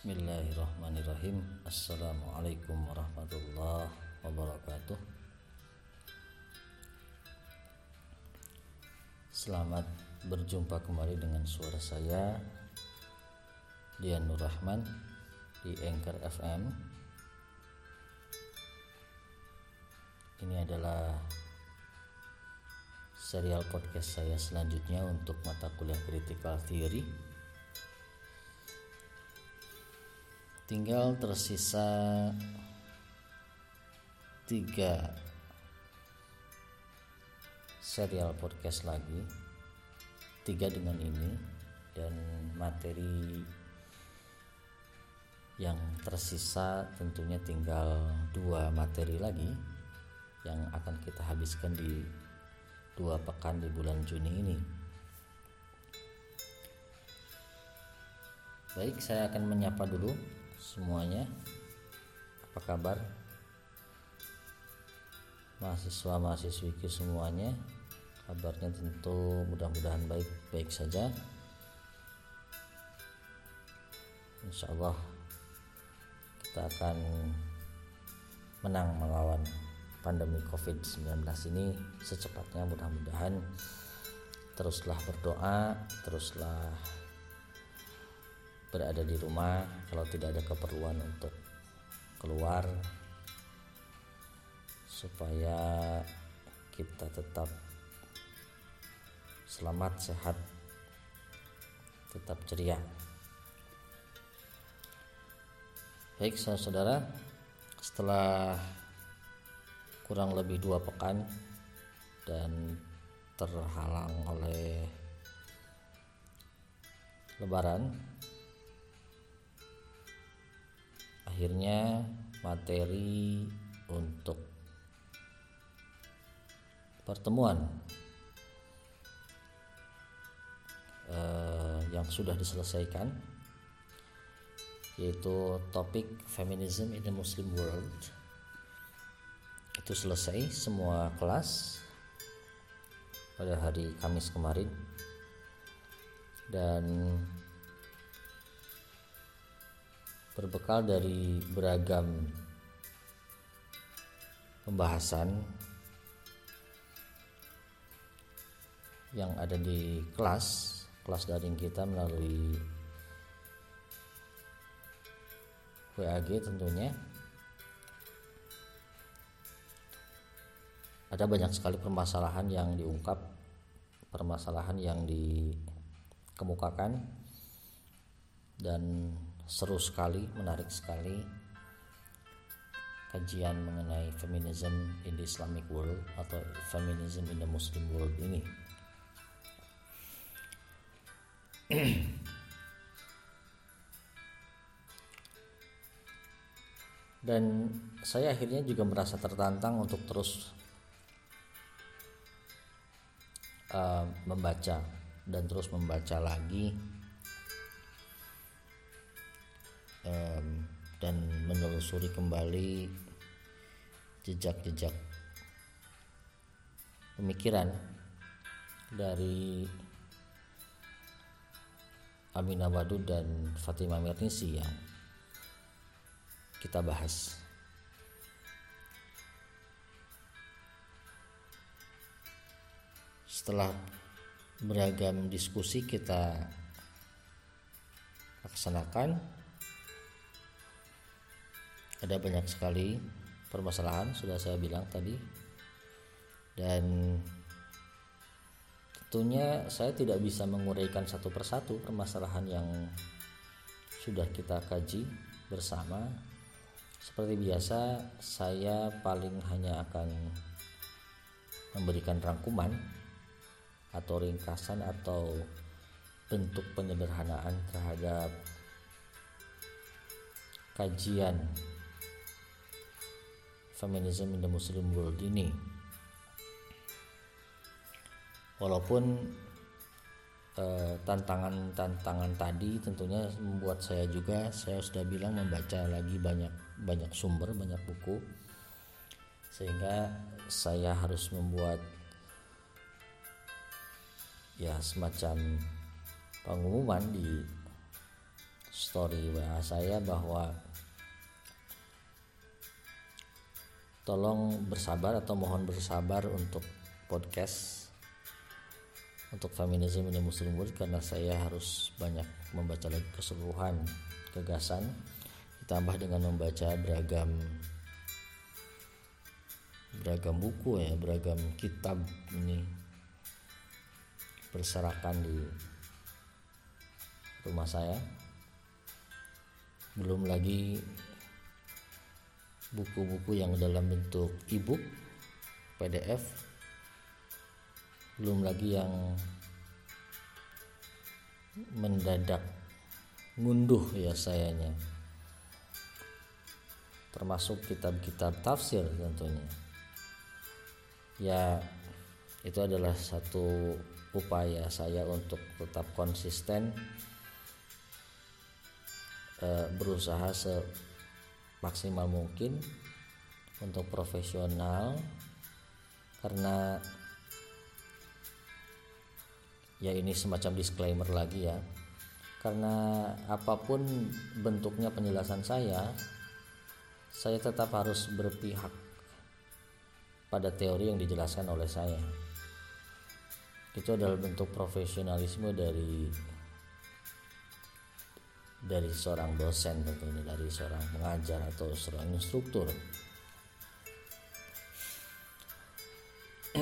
Bismillahirrahmanirrahim. Assalamualaikum warahmatullahi wabarakatuh. Selamat berjumpa kembali dengan suara saya Dian Nur Rahman di Anchor FM Ini adalah serial podcast saya selanjutnya untuk mata kuliah Critical Theory tinggal tersisa tiga serial podcast lagi. Tiga dengan ini dan materi yang tersisa tentunya tinggal dua materi lagi yang akan kita habiskan di dua pekan di bulan Juni ini. Baik saya akan menyapa dulu semuanya. Apa kabar? Mahasiswa mahasiswiku semuanya kabarnya tentu mudah-mudahan baik-baik saja. Insya Allah kita akan menang melawan pandemi COVID-19 ini. Secepatnya mudah-mudahan teruslah berdoa teruslah berada di rumah kalau tidak ada keperluan untuk keluar supaya kita tetap selamat sehat tetap ceria. Baik saudara setelah kurang lebih dua pekan dan terhalang oleh lebaran akhirnya materi untuk pertemuan eh, yang sudah diselesaikan yaitu topik feminism in the Muslim world. Itu selesai semua kelas pada hari Kamis kemarin. Dan berbekal dari beragam pembahasan yang ada di kelas kelas daring kita melalui WAG tentunya. Ada banyak sekali permasalahan yang diungkap permasalahan yang dikemukakan dan seru sekali, menarik sekali kajian mengenai feminism in the Islamic world atau feminism in the Muslim world ini. Dan saya akhirnya juga merasa tertantang untuk terus uh, membaca dan terus membaca lagi um, dan menelusuri kembali jejak-jejak pemikiran dari Aminah Wadud dan Fatimah Mernisi yang kita bahas. Setelah beragam diskusi kita laksanakan ada banyak sekali permasalahan sudah saya bilang tadi. Dan tentunya saya tidak bisa menguraikan satu persatu permasalahan yang sudah kita kaji bersama. Seperti biasa saya paling hanya akan memberikan rangkuman atau ringkasan atau bentuk penyederhanaan terhadap kajian feminism in the Muslim world ini. Walaupun eh, tantangan-tantangan eh, tadi tentunya membuat saya juga saya sudah bilang membaca lagi banyak banyak sumber, banyak buku. Sehingga saya harus membuat ya semacam pengumuman di story WA saya bahwa tolong bersabar atau mohon bersabar untuk podcast untuk feminisme ini muslim world karena saya harus banyak membaca lagi keseluruhan gagasan ditambah dengan membaca beragam beragam buku ya beragam kitab ini berserakan di rumah saya. Belum lagi buku-buku yang dalam bentuk e-book, PDF, belum lagi yang mendadak ngunduh ya sayanya. Termasuk kitab-kitab tafsir tentunya. Ya itu adalah satu upaya saya untuk tetap konsisten eh, berusaha se maksimal mungkin untuk profesional karena ya ini semacam disclaimer lagi ya. Karena apa pun bentuknya penjelasan saya saya tetap harus berpihak pada teori yang dijelaskan oleh saya. Itu adalah bentuk profesionalisme dari dari seorang dosen tentunya dari seorang pengajar atau seorang instruktur.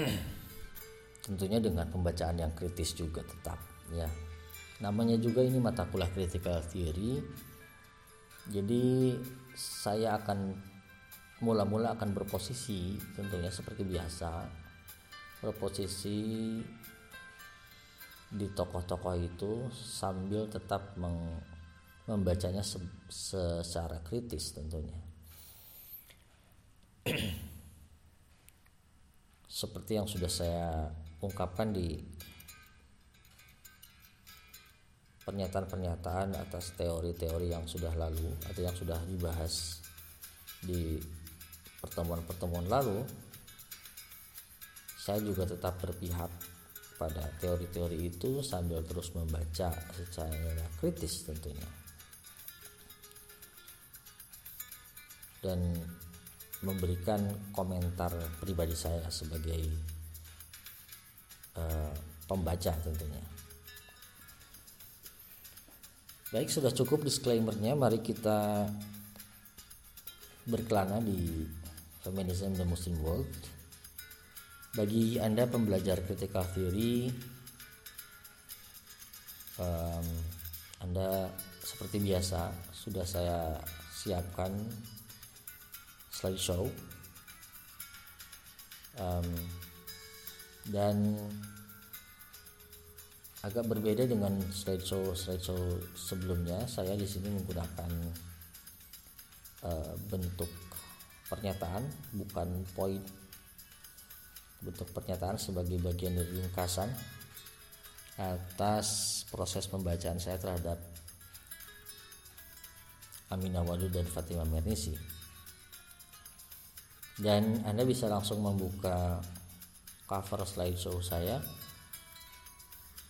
Tentunya dengan pembacaan yang kritis juga tetap ya. Namanya juga ini mata kuliah critical theory. Jadi saya akan mula-mula akan berposisi tentunya seperti biasa berposisi di tokoh-tokoh itu sambil tetap meng membacanya se secara kritis tentunya. Seperti yang sudah saya ungkapkan di pernyataan-pernyataan atas teori-teori yang sudah lalu atau yang sudah dibahas di pertemuan-pertemuan lalu, saya juga tetap berpihak pada teori-teori itu sambil terus membaca secara kritis tentunya. Dan memberikan komentar pribadi saya sebagai uh, pembaca tentunya. Baik, sudah cukup disclaimernya. Mari kita berkelana di Feminism the Muslim World. Bagi Anda pembelajar critical theory, um, Anda seperti biasa sudah saya siapkan slideshow um, dan agak berbeda dengan slideshow slideshow sebelumnya saya di sini menggunakan uh, bentuk pernyataan bukan poin. Bentuk pernyataan sebagai bagian dari ringkasan atas proses pembacaan saya terhadap Aminah Wadud dan Fatimah Mernisi dan Anda bisa langsung membuka cover slideshow saya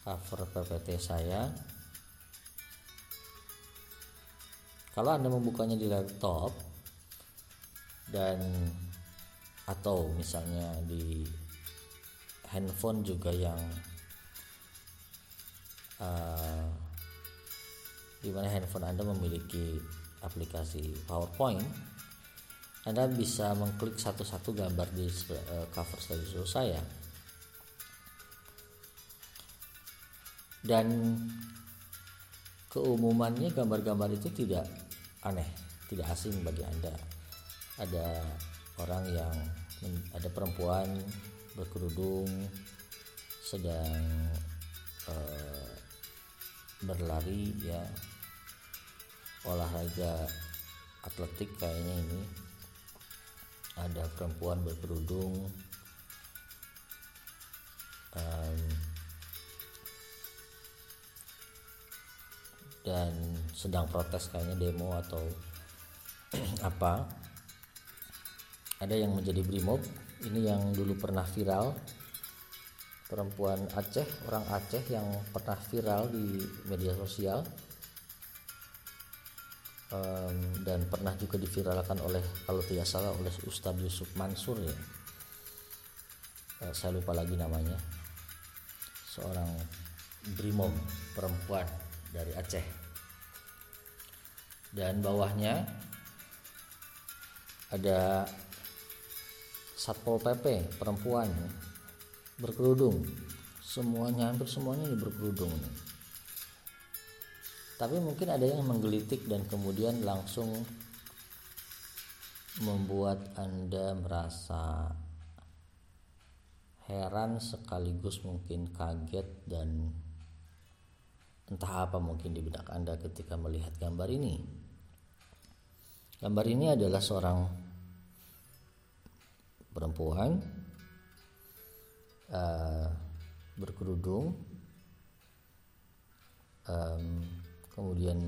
cover PPT saya. Kalau Anda membukanya di laptop dan atau misalnya di handphone juga yang uh, di mana handphone Anda memiliki aplikasi PowerPoint anda bisa mengklik satu-satu gambar di uh, cover slideshow saya. Dan keumumannya gambar-gambar itu tidak aneh tidak asing bagi Anda. Ada orang yang ada perempuan berkerudung sedang uh, berlari ya. Olahraga atletik kayaknya ini ada perempuan berkerudung um, dan sedang protes kayaknya demo atau apa. Ada yang menjadi brimob. Ini yang dulu pernah viral. Perempuan Aceh orang Aceh yang pernah viral di media sosial um, dan pernah juga diviralkan oleh kalau tidak salah oleh Ustadz Yusuf Mansur ya. Uh, saya lupa lagi namanya. Seorang brimob perempuan dari Aceh. Dan bawahnya ada satpol pp perempuan berkerudung. Semuanya hampir semuanya berkerudung tapi mungkin ada yang menggelitik dan kemudian langsung membuat anda merasa heran sekaligus mungkin kaget dan entah apa mungkin di benak anda ketika melihat gambar ini. Gambar ini adalah seorang perempuan uh, berkerudung um, kemudian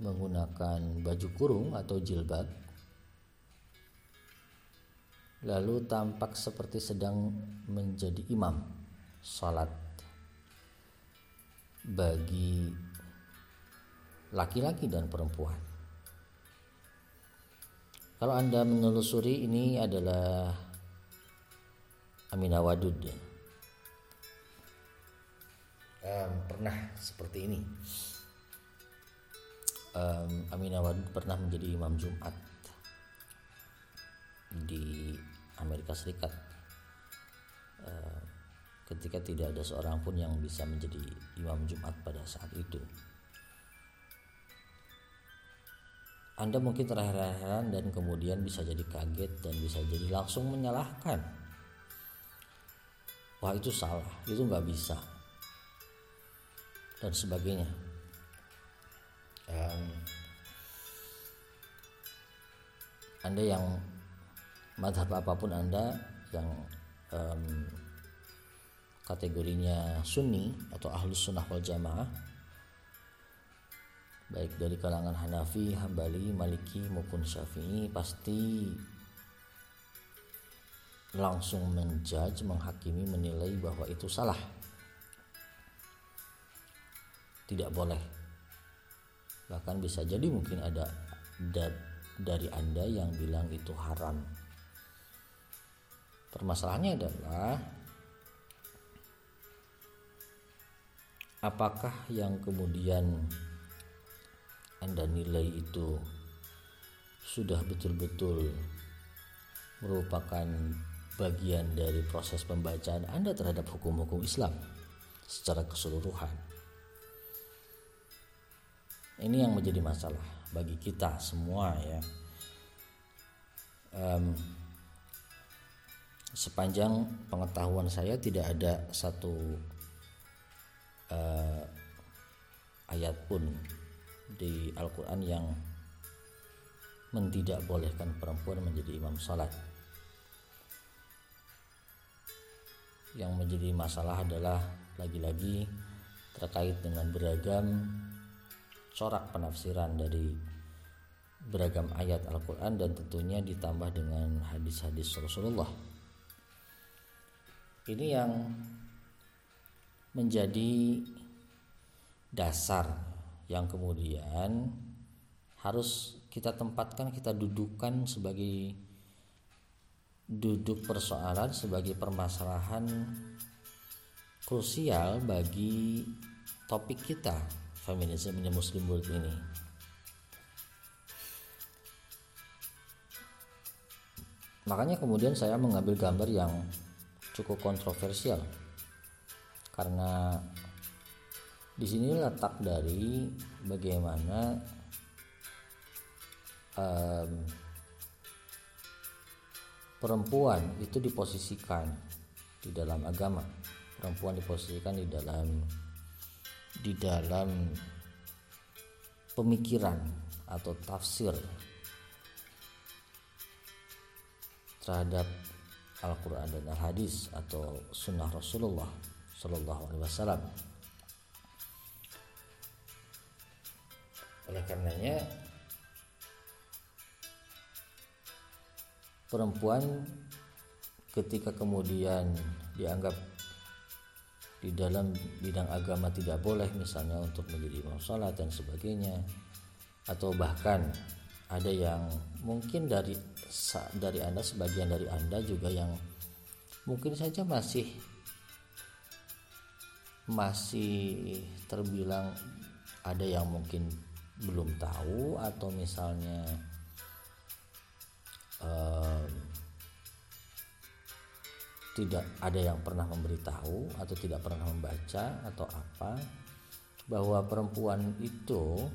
menggunakan baju kurung atau jilbab. Lalu tampak seperti sedang menjadi imam salat. Bagi laki-laki dan perempuan. Kalau Anda menelusuri ini adalah Aminah Wadud ya. Um, pernah seperti ini. Um, Aminah Wadud pernah menjadi imam Jumat di Amerika Serikat. Uh, ketika tidak ada seorang pun yang bisa menjadi imam Jumat pada saat itu. Anda mungkin terheran-heran dan kemudian bisa jadi kaget dan bisa jadi langsung menyalahkan. Wah itu salah, itu nggak bisa dan sebagainya. Um, anda yang madhab apa pun Anda yang um, kategorinya Sunni atau Ahlus Sunnah wal Jamaah baik dari kalangan Hanafi, Hambali, Maliki maupun Syafi'i pasti langsung menjudge, menghakimi, menilai bahwa itu salah. Tidak boleh. Bahkan bisa jadi mungkin ada dari Anda yang bilang itu haram. Permasalahannya adalah apakah yang kemudian anda nilai itu sudah betul-betul merupakan bagian dari proses pembacaan Anda terhadap hukum-hukum Islam secara keseluruhan. Ini yang menjadi masalah bagi kita semua ya. Um, sepanjang pengetahuan saya tidak ada satu uh, ayat pun di Al-Quran yang bolehkan perempuan menjadi imam salat. Yang menjadi masalah adalah lagi-lagi terkait dengan beragam corak penafsiran dari beragam ayat Al-Quran dan tentunya ditambah dengan hadis-hadis Rasulullah. Ini yang menjadi dasar yang kemudian harus kita tempatkan kita dudukkan sebagai duduk persoalan sebagai permasalahan krusial bagi topik kita feminisme ini muslim world ini. Makanya kemudian saya mengambil gambar yang cukup kontroversial. Karena di sini letak dari bagaimana um, perempuan itu diposisikan di dalam agama. Perempuan diposisikan di dalam di dalam pemikiran atau tafsir terhadap Al-Quran dan Al-Hadis atau Sunnah Rasulullah Sallallahu Alaihi Wasallam. oleh karenanya perempuan ketika kemudian dianggap di dalam bidang agama tidak boleh misalnya untuk menjadi imam sholat dan sebagainya. Atau bahkan ada yang mungkin dari dari anda sebagian dari anda juga yang mungkin saja masih masih terbilang ada yang mungkin belum tahu atau misalnya tidak ada yang pernah memberitahu atau tidak pernah membaca atau apa bahwa perempuan itu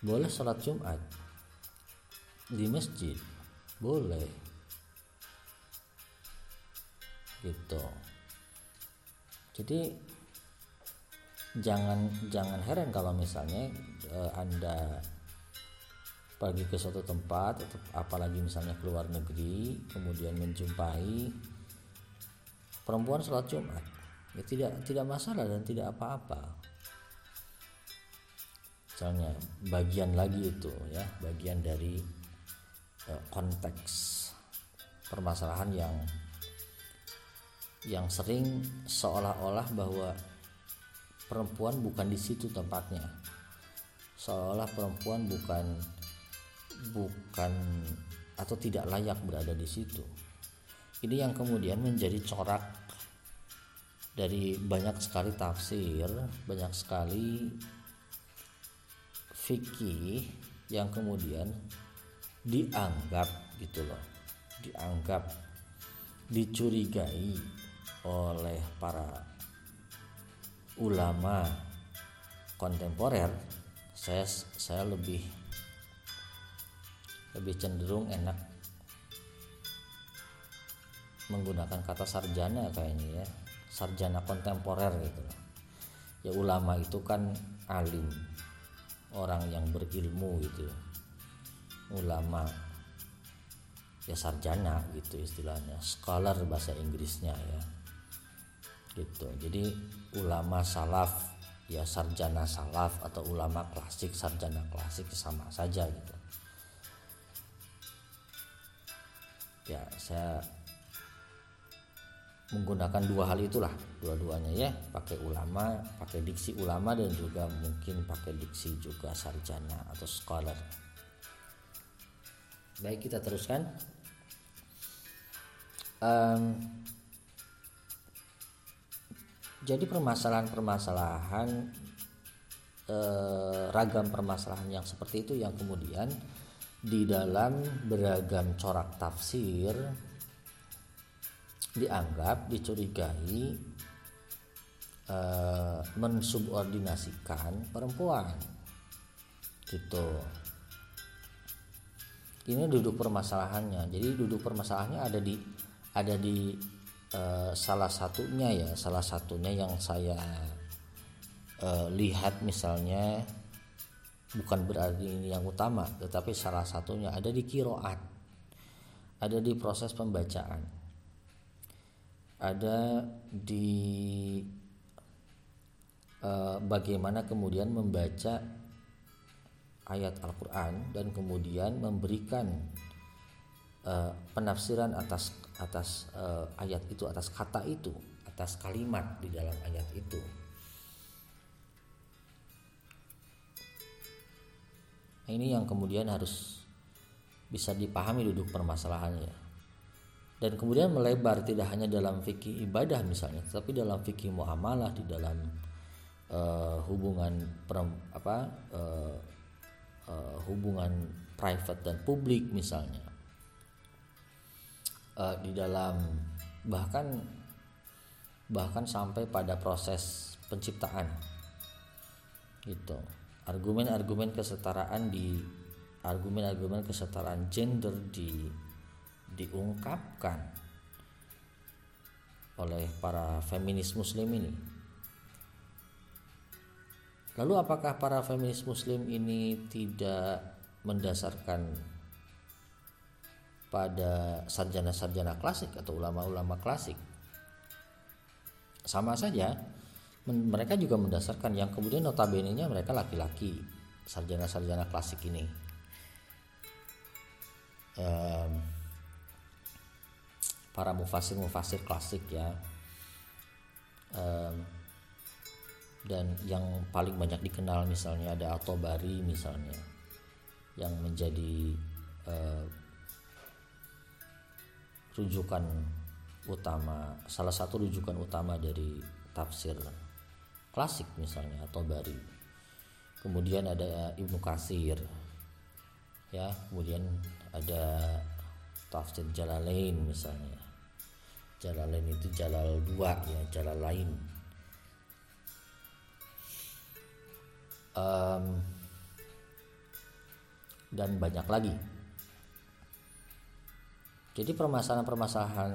boleh sholat Jumat di masjid. Boleh. Gitu. Jadi jangan jangan heran kalau misalnya uh, anda pergi ke suatu tempat atau apalagi misalnya keluar negeri kemudian menjumpai perempuan sholat Jumat. Ya tidak tidak masalah dan tidak apa-apa. Misalnya bagian lagi itu ya bagian dari uh, konteks permasalahan yang yang sering seolah-olah bahwa perempuan bukan di situ tempatnya. Seolah perempuan bukan bukan atau tidak layak berada di situ ini yang kemudian menjadi corak dari banyak sekali tafsir banyak sekali fikih yang kemudian dianggap gitu loh dianggap dicurigai oleh para ulama kontemporer. Saya saya lebih lebih cenderung enak menggunakan kata sarjana kayaknya ya. Sarjana kontemporer gitu. Ya ulama itu kan alim orang yang berilmu gitu. Ulama ya sarjana gitu istilahnya. Scholar bahasa Inggrisnya ya. Gitu. Jadi ulama salaf ya sarjana salaf atau ulama klasik sarjana klasik sama saja gitu. Ya saya menggunakan dua hal itulah dua-duanya ya. Pakai ulama pakai diksi ulama dan juga mungkin pakai diksi juga sarjana atau scholar. Baik kita teruskan. Um, jadi permasalahan-permasalahan eh, ragam permasalahan yang seperti itu yang kemudian di dalam beragam corak tafsir dianggap dicurigai eh, mensubordinasikan perempuan. Gitu. Ini duduk permasalahannya. Jadi duduk permasalahannya ada di ada di Eh, salah satunya ya salah satunya yang saya uh, lihat misalnya bukan berarti ini yang utama tetapi salah satunya ada di kiroat ada di proses pembacaan ada di uh, bagaimana kemudian membaca ayat Al-Quran dan kemudian memberikan uh, penafsiran atas atas uh, ayat itu atas kata itu atas kalimat di dalam ayat itu. Nah, ini yang kemudian harus bisa dipahami duduk permasalahannya dan kemudian melebar tidak hanya dalam fikih ibadah misalnya tapi dalam fikih muamalah di dalam uh, hubungan per, apa uh, uh, hubungan private dan publik misalnya. Uh, di dalam bahkan bahkan sampai pada proses penciptaan. Gitu. Argumen-argumen kesetaraan di argumen-argumen kesetaraan gender di diungkapkan oleh para feminis muslim ini. Lalu apakah para feminis muslim ini tidak mendasarkan pada sarjana-sarjana klasik atau ulama-ulama klasik? Sama saja mereka juga mendasarkan yang kemudian notabene nya mereka laki-laki sarjana-sarjana klasik ini para mufasir-mufasir klasik ya. Um, dan yang paling banyak dikenal misalnya ada Atobari misalnya yang menjadi uh, rujukan utama salah satu rujukan utama dari tafsir klasik misalnya atau bari kemudian ada Ibnu Kasir ya. Kemudian ada tafsir Jalalain misalnya Jalalain itu Jalal dua ya Jalal lain. Um, dan banyak lagi. Jadi permasalahan-permasalahan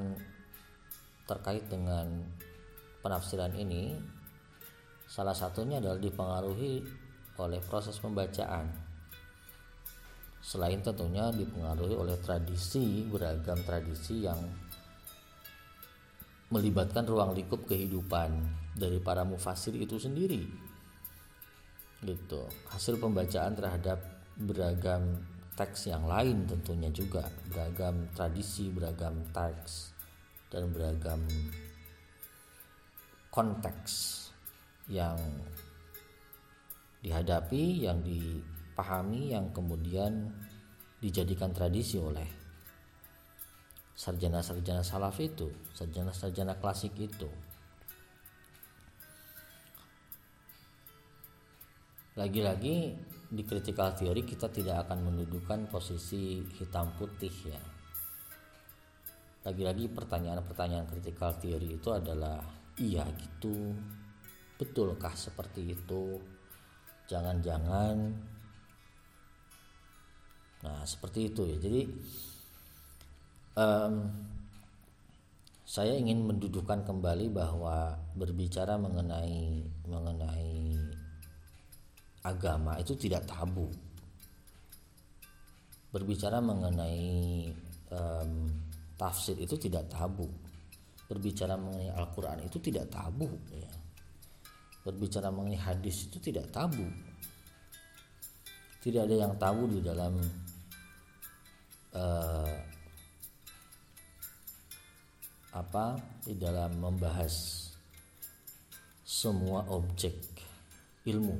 terkait dengan penafsiran ini salah satunya adalah dipengaruhi oleh proses pembacaan. Selain tentunya dipengaruhi oleh tradisi beragam tradisi yang melibatkan ruang lingkup kehidupan dari para mufasir itu sendiri. Gitu. Hasil pembacaan terhadap beragam teks yang lain tentunya juga. Beragam tradisi beragam teks dan beragam konteks yang dihadapi yang dipahami yang kemudian dijadikan tradisi oleh sarjana-sarjana salaf itu sarjana-sarjana klasik itu. Lagi-lagi di critical theory kita tidak akan mendudukan posisi hitam putih ya. Lagi-lagi pertanyaan-pertanyaan critical theory itu adalah iya gitu. Betulkah seperti itu? Jangan-jangan. Nah seperti itu ya. Jadi um, saya ingin mendudukan kembali bahwa berbicara mengenai mengenai agama itu tidak tabu. Berbicara mengenai um, tafsir itu tidak tabu. Berbicara mengenai Al-Quran itu tidak tabu. Ya. Berbicara mengenai hadis itu tidak tabu. Tidak ada yang tabu di dalam uh, apa di dalam membahas semua objek ilmu.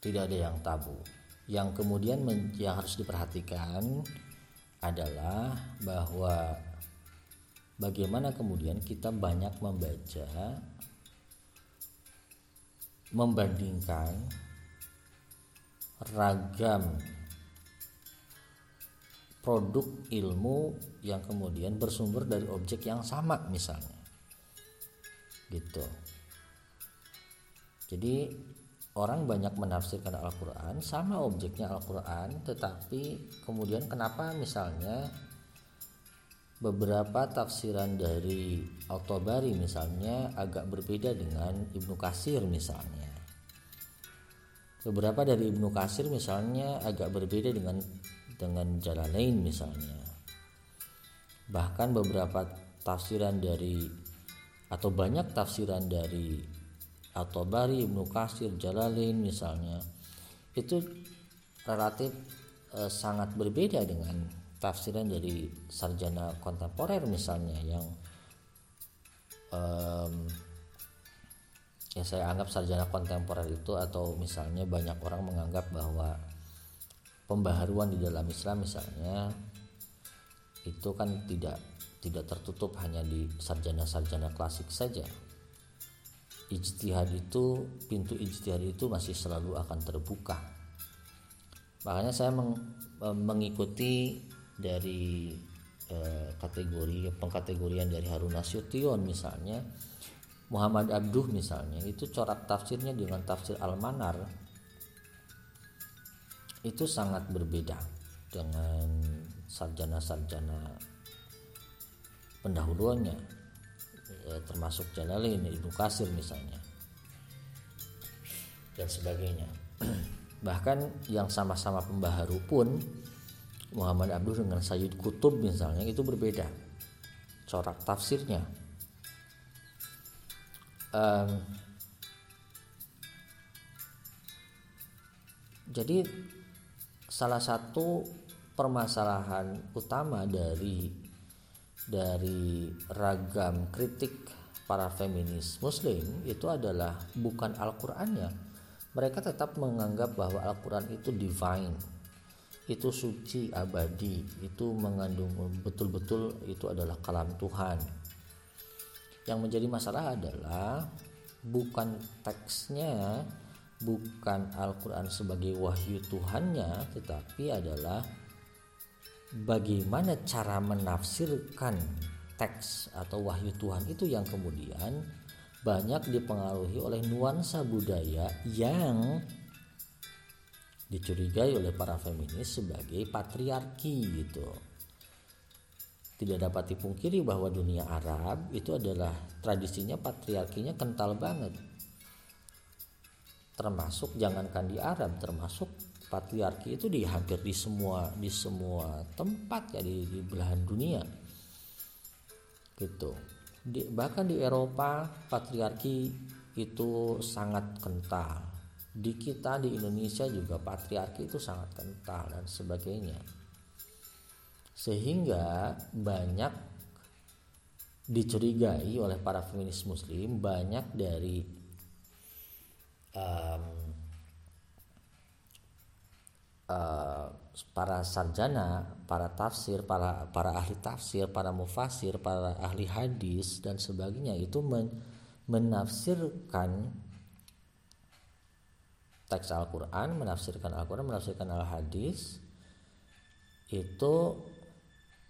Tidak ada yang tabu. Yang kemudian yang harus diperhatikan adalah bahwa bagaimana kemudian kita banyak membaca membandingkan ragam produk ilmu yang kemudian bersumber dari objek yang sama misalnya. Gitu. Jadi orang banyak menafsirkan Al-Quran sama objeknya Al-Quran tetapi kemudian kenapa misalnya beberapa tafsiran dari Al-Tabari misalnya agak berbeda dengan Ibnu Kasir misalnya. Beberapa dari Ibnu Kasir misalnya agak berbeda dengan dengan Jalalain misalnya. Bahkan beberapa tafsiran dari atau banyak tafsiran dari atau Bari Ibnu Kasir Jalalain misalnya itu relatif e, sangat berbeda dengan tafsiran dari sarjana kontemporer misalnya yang um, yang saya anggap sarjana kontemporer itu atau misalnya banyak orang menganggap bahwa pembaharuan di dalam Islam misalnya itu kan tidak tidak tertutup hanya di sarjana-sarjana klasik saja. Ijtihad itu pintu ijtihad itu masih selalu akan terbuka. Makanya saya meng, e, mengikuti dari eh, kategori pengkategorian dari Harun Nasution misalnya Muhammad Abduh misalnya itu corak tafsirnya dengan tafsir Al-Manar itu sangat berbeda dengan sarjana-sarjana pendahuluannya ya, termasuk Jalalain Ibnu Kasir misalnya dan sebagainya. Bahkan yang sama-sama pembaharu pun Muhammad Abdul dengan Sayyid Kutub misalnya itu berbeda corak tafsirnya. Um, jadi salah satu permasalahan utama dari dari ragam kritik para feminis muslim itu adalah bukan Al-Qur'annya. Mereka tetap menganggap bahwa Al-Qur'an itu divine. Itu suci abadi, itu mengandung betul-betul itu adalah kalam Tuhan. Yang menjadi masalah adalah bukan teksnya, bukan Al-Qur'an sebagai wahyu Tuhannya, tetapi adalah bagaimana cara menafsirkan teks atau wahyu Tuhan itu yang kemudian banyak dipengaruhi oleh nuansa budaya yang dicurigai oleh para feminis sebagai patriarki gitu. Tidak dapat dipungkiri bahwa dunia Arab itu adalah tradisinya patriarkinya kental banget. Termasuk jangankan di Arab, termasuk patriarki itu di hampir di semua di semua tempat ya di, di belahan dunia. Gitu. Di, bahkan di Eropa patriarki itu sangat kental. Di kita di Indonesia juga patriarki itu sangat kental dan sebagainya. Sehingga banyak dicurigai oleh para feminis muslim banyak dari um, uh, para sarjana, para tafsir, para para ahli tafsir, para mufasir, para ahli hadis dan sebagainya itu men, menafsirkan teks Al-Qur'an, menafsirkan Al-Qur'an, menafsirkan Al-Hadis itu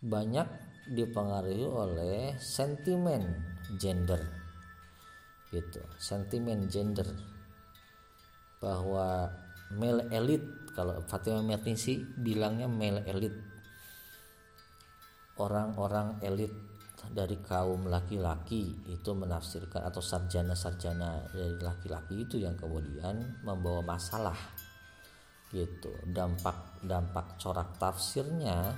banyak dipengaruhi oleh sentimen gender gitu. Sentimen gender bahwa male elite kalau Fatima Mertisi bilangnya male elite. Orang-orang elit dari kaum laki-laki itu menafsirkan atau sarjana-sarjana dari laki-laki itu yang kemudian membawa masalah gitu. Dampak dampak corak tafsirnya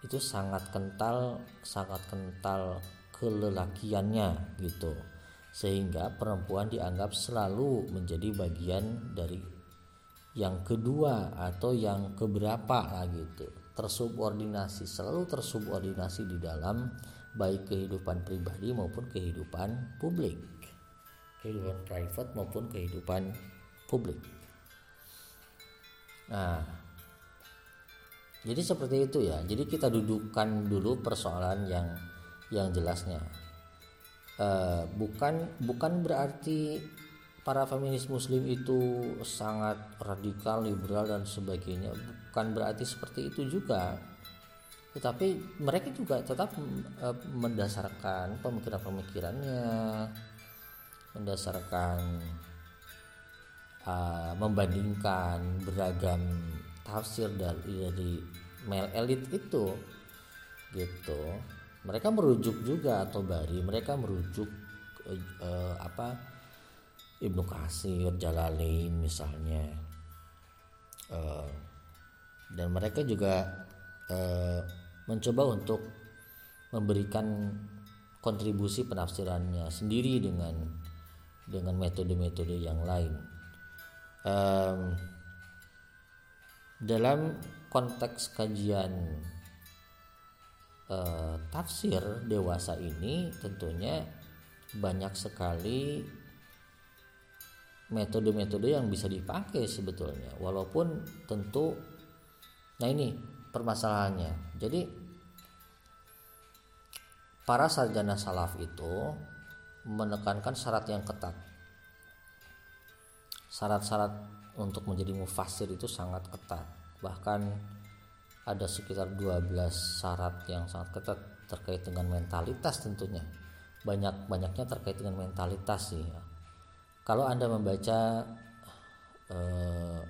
itu sangat kental sangat kental kelelakiannya gitu sehingga perempuan dianggap selalu menjadi bagian dari yang kedua atau yang keberapa lah gitu. Tersubordinasi selalu tersubordinasi di dalam baik kehidupan pribadi maupun kehidupan publik. Kehidupan private maupun kehidupan publik. Nah jadi seperti itu ya. Jadi kita dudukkan dulu persoalan yang yang jelasnya uh, bukan bukan berarti para feminis muslim itu sangat radikal, liberal dan sebagainya. Bukan berarti seperti itu juga. Tetapi mereka juga tetap uh, mendasarkan pemikiran-pemikirannya mendasarkan uh, membandingkan beragam tafsir dari dari male elite itu gitu mereka merujuk juga atau bari mereka merujuk uh, uh, apa Ibnu Kasir, Jalalain misalnya. Uh, dan mereka juga uh, mencoba untuk memberikan kontribusi penafsirannya sendiri dengan dengan metode-metode yang lain. Um, dalam konteks kajian uh, tafsir dewasa ini tentunya banyak sekali metode-metode yang bisa dipakai sebetulnya. Walaupun tentu nah ini permasalahannya. Jadi para sarjana salaf itu menekankan syarat yang ketat. Syarat-syarat untuk menjadi mufasir itu sangat ketat. Bahkan ada sekitar 12 syarat yang sangat ketat terkait dengan mentalitas tentunya. Banyak-banyaknya terkait dengan mentalitas sih ya. Kalau anda membaca uh,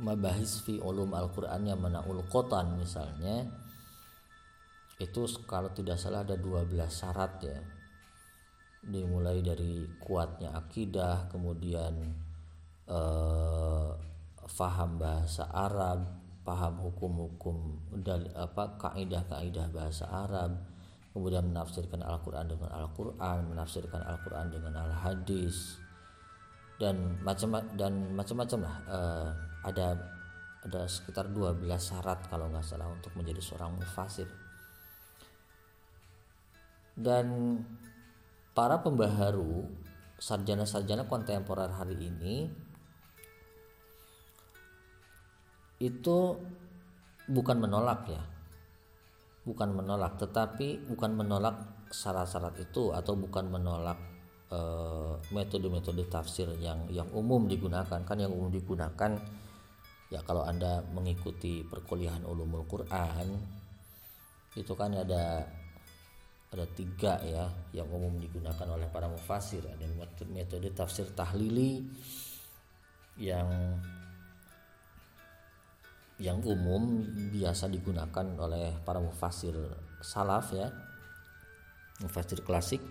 mabahis fi ulum Al-Quran yang menaul kotan misalnya itu kalau tidak salah ada 12 syarat ya. Dimulai dari kuatnya akidah kemudian eh, faham bahasa Arab paham hukum-hukum dan apa kaidah-kaidah bahasa Arab kemudian menafsirkan Al-Quran dengan Al-Quran menafsirkan Al-Quran dengan Al-Hadis dan macam dan macam-macam lah uh, ada ada sekitar 12 syarat kalau nggak salah untuk menjadi seorang mufasir. Dan para pembaharu sarjana-sarjana kontemporer hari ini itu bukan menolak ya. Bukan menolak tetapi bukan menolak syarat-syarat itu atau bukan menolak eh, metode-metode tafsir yang yang umum digunakan. Kan yang umum digunakan ya kalau anda mengikuti perkuliahan ulumul Quran itu kan ada ada tiga ya yang umum digunakan oleh para mufasir. Ada metode tafsir tahlili yang yang umum biasa digunakan oleh para mufasir salaf ya mufasir klasik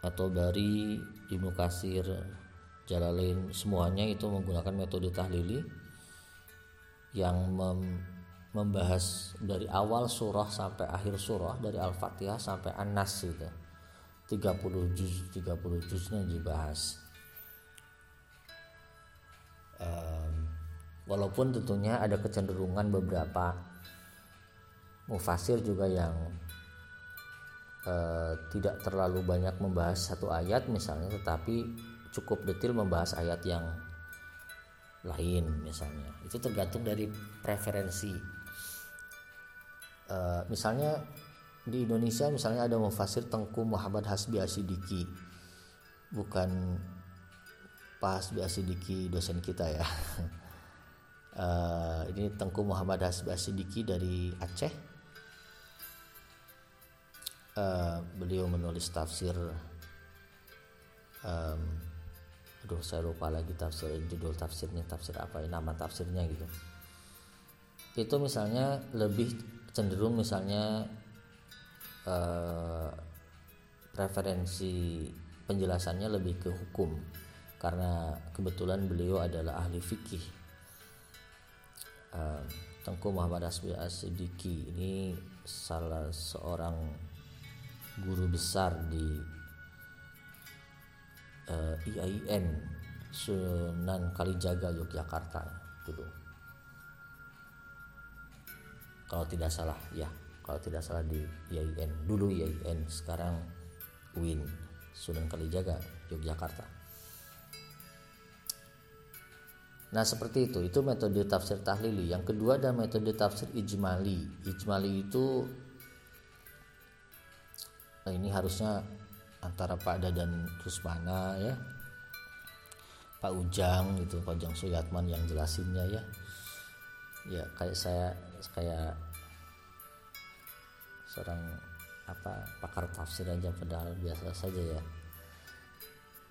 atau dari Ibnu Kasir Jalalain semuanya itu menggunakan metode tahlili yang mem membahas dari awal surah sampai akhir surah dari Al-Fatihah sampai An-Nas itu. 30 juz 30 juznya dibahas walaupun tentunya ada kecenderungan beberapa mufasir juga yang uh, tidak terlalu banyak membahas satu ayat misalnya tetapi cukup detail membahas ayat yang lain misalnya. Itu tergantung dari preferensi. Uh, misalnya di Indonesia misalnya ada mufasir Tengku Muhammad Hasbi Asidiki. Bukan Pak Hasbi Asidiki dosen kita ya uh, ini Tengku Muhammad Hasbi Asidiki dari Aceh. Uh, beliau menulis tafsir um, aduh saya lupa lagi tafsir judul tafsirnya tafsir apa nama tafsirnya gitu. Itu misalnya lebih cenderung misalnya eh, preferensi penjelasannya lebih ke hukum. Karena kebetulan beliau adalah ahli fikih Tengku Muhammad Asbi Asidiki ini salah seorang guru besar di eh, IAIN Sunan Kalijaga Yogyakarta dulu. Kalau tidak salah ya kalau tidak salah di IAIN dulu IAIN sekarang UIN Sunan Kalijaga Yogyakarta Nah seperti itu, itu metode tafsir tahlili. Yang kedua ada metode tafsir ijmali. Ijmali itu nah ini harusnya antara Pak Dadan Rusmana ya, Pak Ujang gitu, Pak Ujang Suyatman yang jelasinnya ya ya kayak saya kayak seorang apa pakar tafsir aja padahal biasa saja ya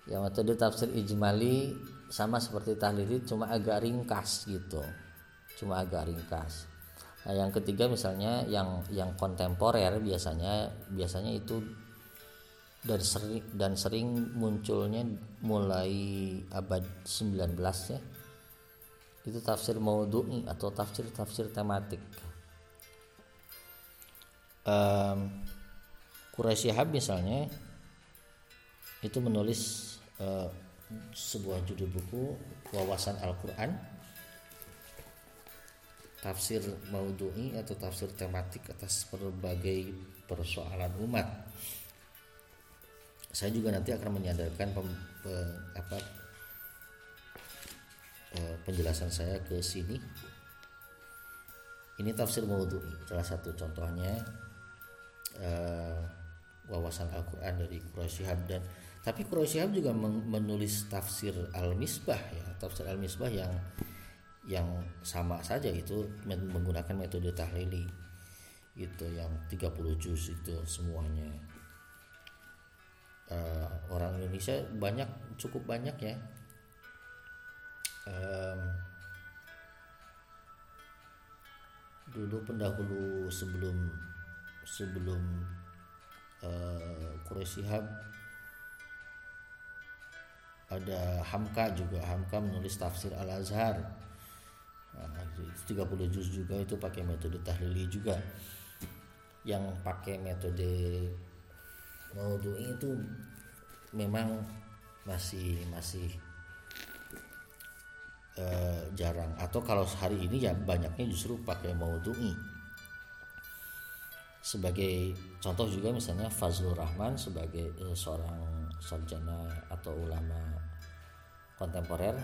ya metode tafsir ijmali sama seperti tahlili cuma agak ringkas gitu. Cuma agak ringkas. Nah, yang ketiga misalnya yang yang kontemporer biasanya biasanya itu dan sering dan sering munculnya mulai abad 19 ya. Itu tafsir maudhu'i atau tafsir-tafsir tematik. Um, Quraisy Shihab misalnya itu menulis uh, sebuah judul buku wawasan Al-Quran. Tafsir maudhu'i atau tafsir tematik atas berbagai persoalan umat. Saya juga nanti akan menyadarkan pem, pe, apa Eh, penjelasan saya ke sini. Ini tafsir maudhu'i salah satu contohnya uh, wawasan Al-Quran dari Quraisyhab dan tapi Quraisyhab juga menulis tafsir Al-Misbah ya tafsir Al-Misbah yang yang sama saja itu menggunakan metode tahlili itu yang 30 juz itu semuanya. Uh, orang Indonesia banyak cukup banyak ya. Um, dulu pendahulu sebelum sebelum uh, Quraisy ada Hamka juga. Hamka menulis tafsir Al Azhar nah, 30 juz juga itu pakai metode tahlili juga. Yang pakai metode maudhu'i itu memang masih masih eh, jarang. Atau kalau hari ini ya banyaknya justru pakai maudhu'i sebagai contoh juga misalnya Fazlur Rahman sebagai eh, seorang sarjana atau ulama kontemporer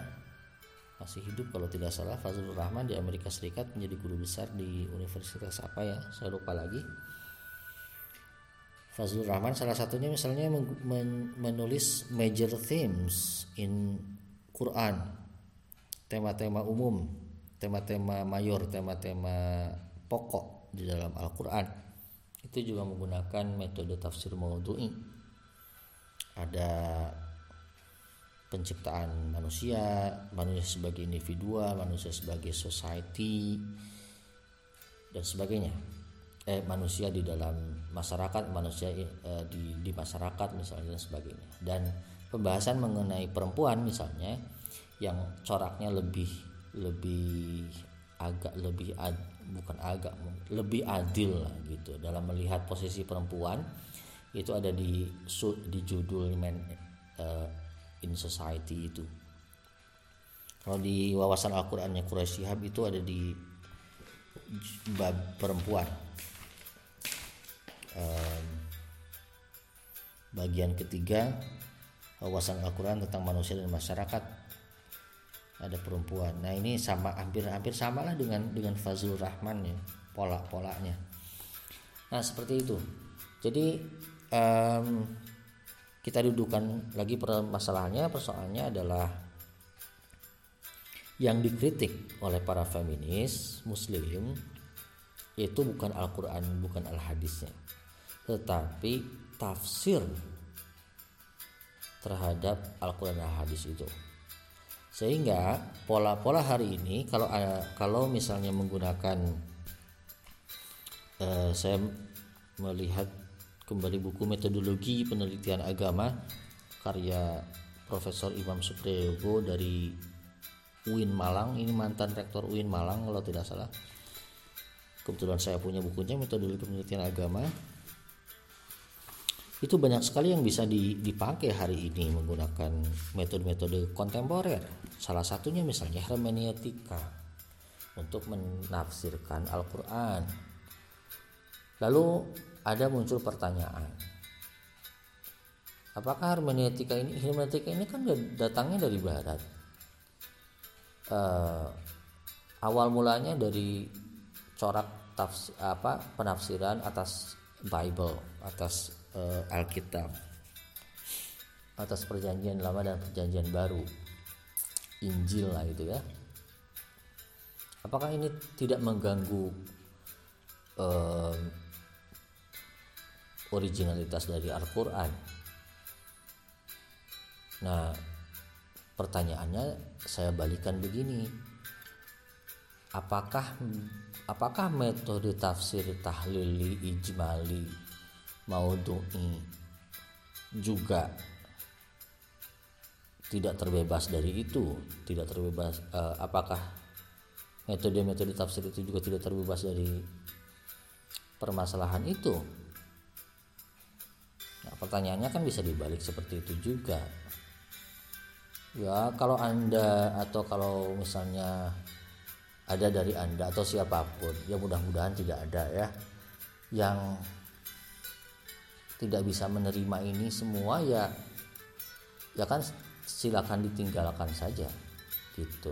masih hidup kalau tidak salah. Fazlur Rahman di Amerika Serikat menjadi guru besar di universitas apa ya? Saya lupa lagi. Fazlur Rahman salah satunya misalnya menulis major themes in Quran. Tema-tema umum tema-tema mayor tema-tema pokok di dalam Al-Quran. Itu juga menggunakan metode tafsir maudhu'i. Ada penciptaan manusia manusia sebagai individual manusia sebagai society dan sebagainya. Eh manusia di dalam masyarakat manusia eh, di di masyarakat misalnya dan sebagainya. Dan pembahasan mengenai perempuan misalnya yang coraknya lebih lebih agak lebih ad, bukan agak lebih adil lah gitu. Dalam melihat posisi perempuan itu ada di di judul men uh, in society itu. Kalau di wawasan Al-Qur'annya Quraisy Shihab itu ada di bab perempuan. Um, bagian ketiga wawasan Al-Quran tentang manusia dan masyarakat. Ada perempuan. Nah ini sama hampir-hampir sama lah dengan dengan Fazlur Rahman ya pola-polanya. Nah seperti itu. Jadi um, kita dudukan lagi permasalahannya. Persoalannya adalah yang dikritik oleh para feminis muslim yaitu bukan Al-Quran bukan Al-Hadisnya. Tetapi tafsir terhadap Al-Quran dan hadis itu. Sehingga pola-pola hari ini kalau kalau misalnya menggunakan eh, saya melihat kembali buku metodologi penelitian agama karya Profesor Imam Supriyogo dari UIN Malang ini mantan rektor UIN Malang kalau tidak salah kebetulan saya punya bukunya metodologi penelitian agama itu banyak sekali yang bisa dipakai hari ini menggunakan metode-metode kontemporer. Salah satunya misalnya hermeneutika untuk menafsirkan Al-Quran. Lalu ada muncul pertanyaan, apakah hermeneutika ini hermeneutika ini kan datangnya dari Barat? Uh, awal mulanya dari corak tafs, apa penafsiran atas Bible atas uh, Alkitab. Atas perjanjian lama dan perjanjian baru. Injil lah itu ya. Apakah ini tidak mengganggu uh, originalitas dari Al-Quran. Nah pertanyaannya saya balikan begini. Apakah apakah metode tafsir tahlili ijmali maudhu'i juga tidak terbebas dari itu? Tidak terbebas uh, apakah metode-metode tafsir itu juga tidak terbebas dari permasalahan itu pertanyaannya kan bisa dibalik seperti itu juga. Ya kalau anda atau kalau misalnya ada dari anda atau siapa pun ya mudah-mudahan tidak ada ya yang tidak bisa menerima ini semua ya ya kan silakan ditinggalkan saja gitu.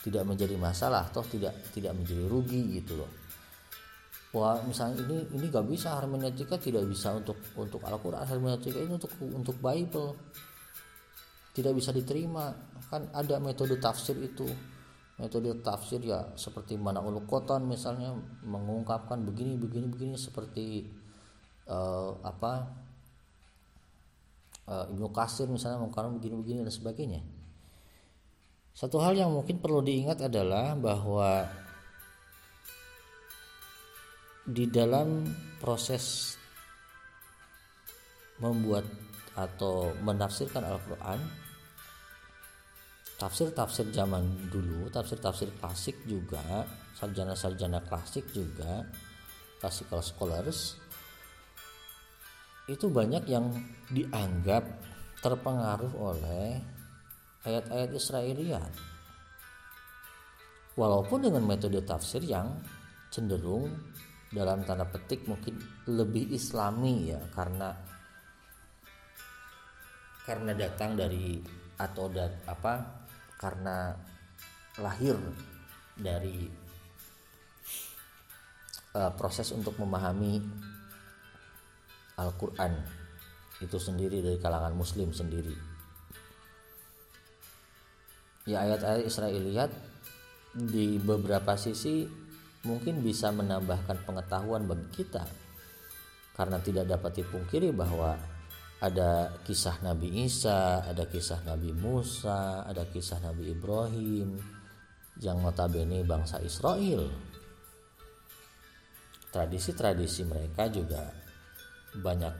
Tidak menjadi masalah toh tidak tidak menjadi rugi gitu loh wah misalnya ini ini gak bisa hermeneutika tidak bisa untuk untuk Al-Quran. Hermeneutika ini untuk untuk Bible. Tidak bisa diterima. Kan ada metode tafsir itu. Metode tafsir ya seperti mana ulu koton misalnya mengungkapkan begini begini begini seperti uh, apa uh, Ibnu Kasir misalnya mengkaram begini-begini dan sebagainya. Satu hal yang mungkin perlu diingat adalah bahwa di dalam proses membuat atau menafsirkan Al-Quran tafsir-tafsir zaman dulu tafsir-tafsir klasik juga sarjana-sarjana klasik juga classical scholars itu banyak yang dianggap terpengaruh oleh ayat-ayat Israeliat walaupun dengan metode tafsir yang cenderung dalam tanda petik mungkin lebih islami ya karena karena datang dari atau dan apa karena lahir dari uh, proses untuk memahami Al-Qur'an. Itu sendiri dari kalangan muslim sendiri. Ya ayat-ayat Israiliyat di beberapa sisi mungkin bisa menambahkan pengetahuan bagi kita karena tidak dapat dipungkiri bahwa ada kisah Nabi Isa, ada kisah Nabi Musa, ada kisah Nabi Ibrahim yang notabene bangsa Israel. Tradisi-tradisi mereka juga banyak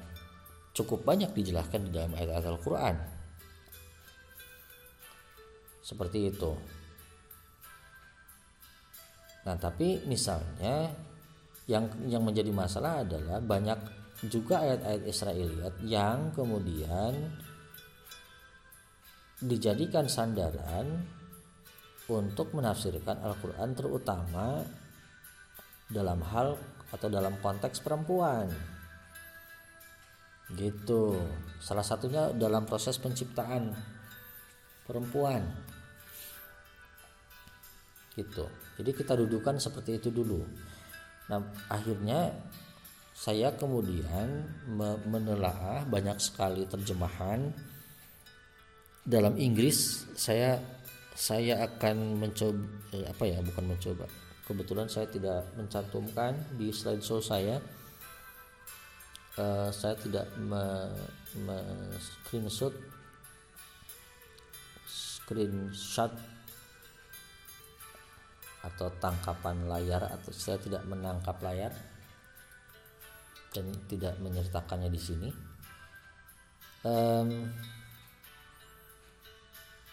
cukup banyak dijelaskan di dalam ayat-ayat Al-Qur'an. Seperti itu. Nah, tapi misalnya yang yang menjadi masalah adalah banyak juga ayat-ayat Israeliat yang kemudian dijadikan sandaran untuk menafsirkan Al-Quran terutama dalam hal atau dalam konteks perempuan. Gitu. Salah satunya dalam proses penciptaan perempuan. Gitu jadi kita dudukan seperti itu dulu. Nah akhirnya saya kemudian menelaah banyak sekali terjemahan. Dalam Inggris saya saya akan mencoba eh, apa ya bukan mencoba. Kebetulan saya tidak mencantumkan di slideshow saya. Uh, saya tidak screenshot screenshot atau tangkapan layar atau saya tidak menangkap layar dan tidak menyertakannya di sini. Um,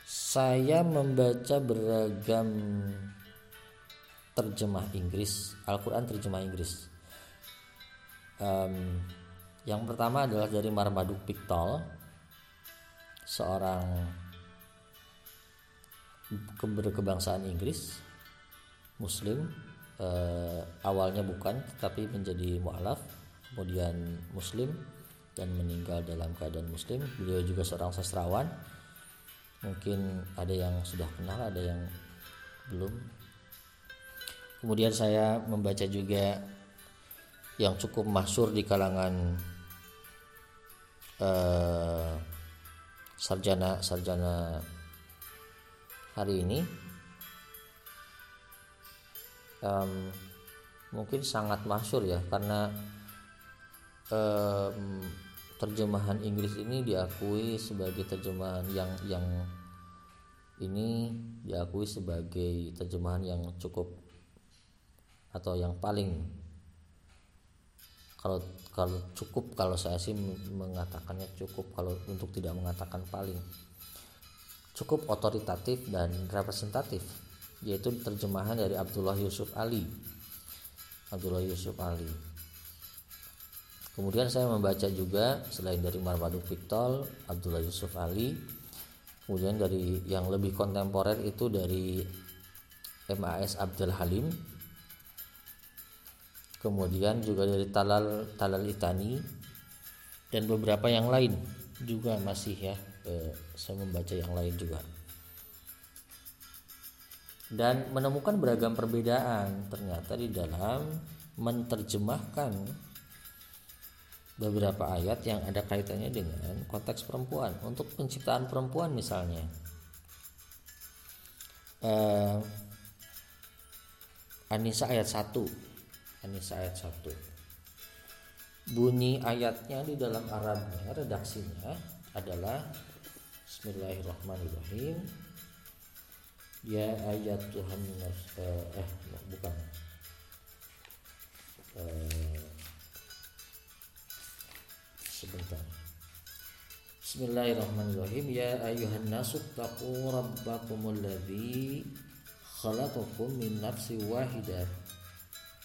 saya membaca beragam terjemah Inggris, Al-Quran terjemah Inggris. Um, yang pertama adalah dari Marmaduke Piktol, seorang berkebangsaan Inggris muslim eh, awalnya bukan tetapi menjadi mualaf kemudian muslim dan meninggal dalam keadaan muslim. Beliau juga seorang sastrawan. Mungkin ada yang sudah kenal ada yang belum. Kemudian saya membaca juga yang cukup masyur di kalangan eh, sarjana sarjana hari ini um, mungkin sangat masyur ya karena um, terjemahan Inggris ini diakui sebagai terjemahan yang yang ini diakui sebagai terjemahan yang cukup atau yang paling kalau kalau cukup kalau saya sih mengatakannya cukup kalau untuk tidak mengatakan paling. Cukup otoritatif dan representatif yaitu terjemahan dari Abdullah Yusuf Ali. Abdullah Yusuf Ali. Kemudian saya membaca juga selain dari Marmaduk Piktol Abdullah Yusuf Ali. Kemudian dari yang lebih kontemporer itu dari MAS Abdul Halim. Kemudian juga dari Talal Talal Itani. Dan beberapa yang lain juga masih ya eh, saya membaca yang lain juga dan menemukan beragam perbedaan ternyata di dalam menerjemahkan beberapa ayat yang ada kaitannya dengan konteks perempuan. Untuk penciptaan perempuan misalnya uh, Anisa ayat 1 Anisa ayat 1 bunyi ayatnya di dalam Arabnya redaksinya adalah Bismillahirrahmanirrahim ya ayat Tuhan eh, eh bukan. Eh, sebentar. Bismillahirrahmanirrahim. Ya ayuhan nasu taqu rabbakumul ladzi khalaqakum min nafsi wahidah.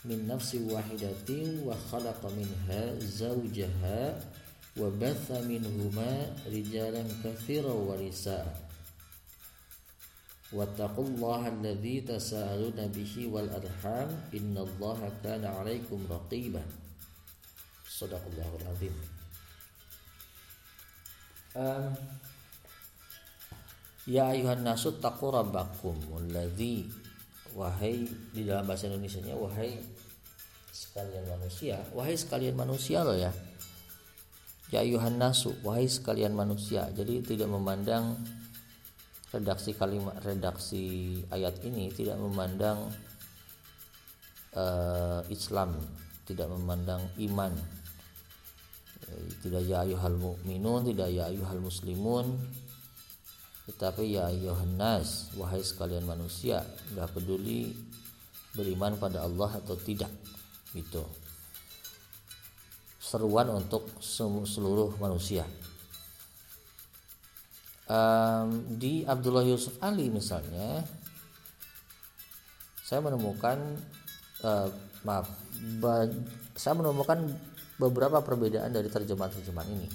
Min nafsi wahidatin wa khalaqa minha zawjaha wa batha minhuma rijalan katsiran wa nisaa wattaqullaha alladzi tasaaluna bihi wal arham. Innallaha kana 'alaikum raqiba. Sadaqallahul azim. Um, ya ayuhan nasu taqu rabbakum alladzi wahai di dalam bahasa Indonesia-nya wahai sekalian manusia. Wahai sekalian manusia loh ya. Ya ayuhan nasu wahai sekalian manusia. Jadi tidak memandang redaksi kalimat redaksi ayat ini tidak memandang uh, Islam tidak memandang iman. Eh, tidak ya ayuhal mu'minun tidak ya ayuhal muslimun tetapi ya ayuhan nas wahai sekalian manusia nggak peduli beriman pada Allah atau tidak gitu. Seruan untuk seluruh manusia um, di Abdullah Yusuf Ali misalnya saya menemukan uh, maaf saya menemukan beberapa perbedaan dari terjemahan-terjemahan ini.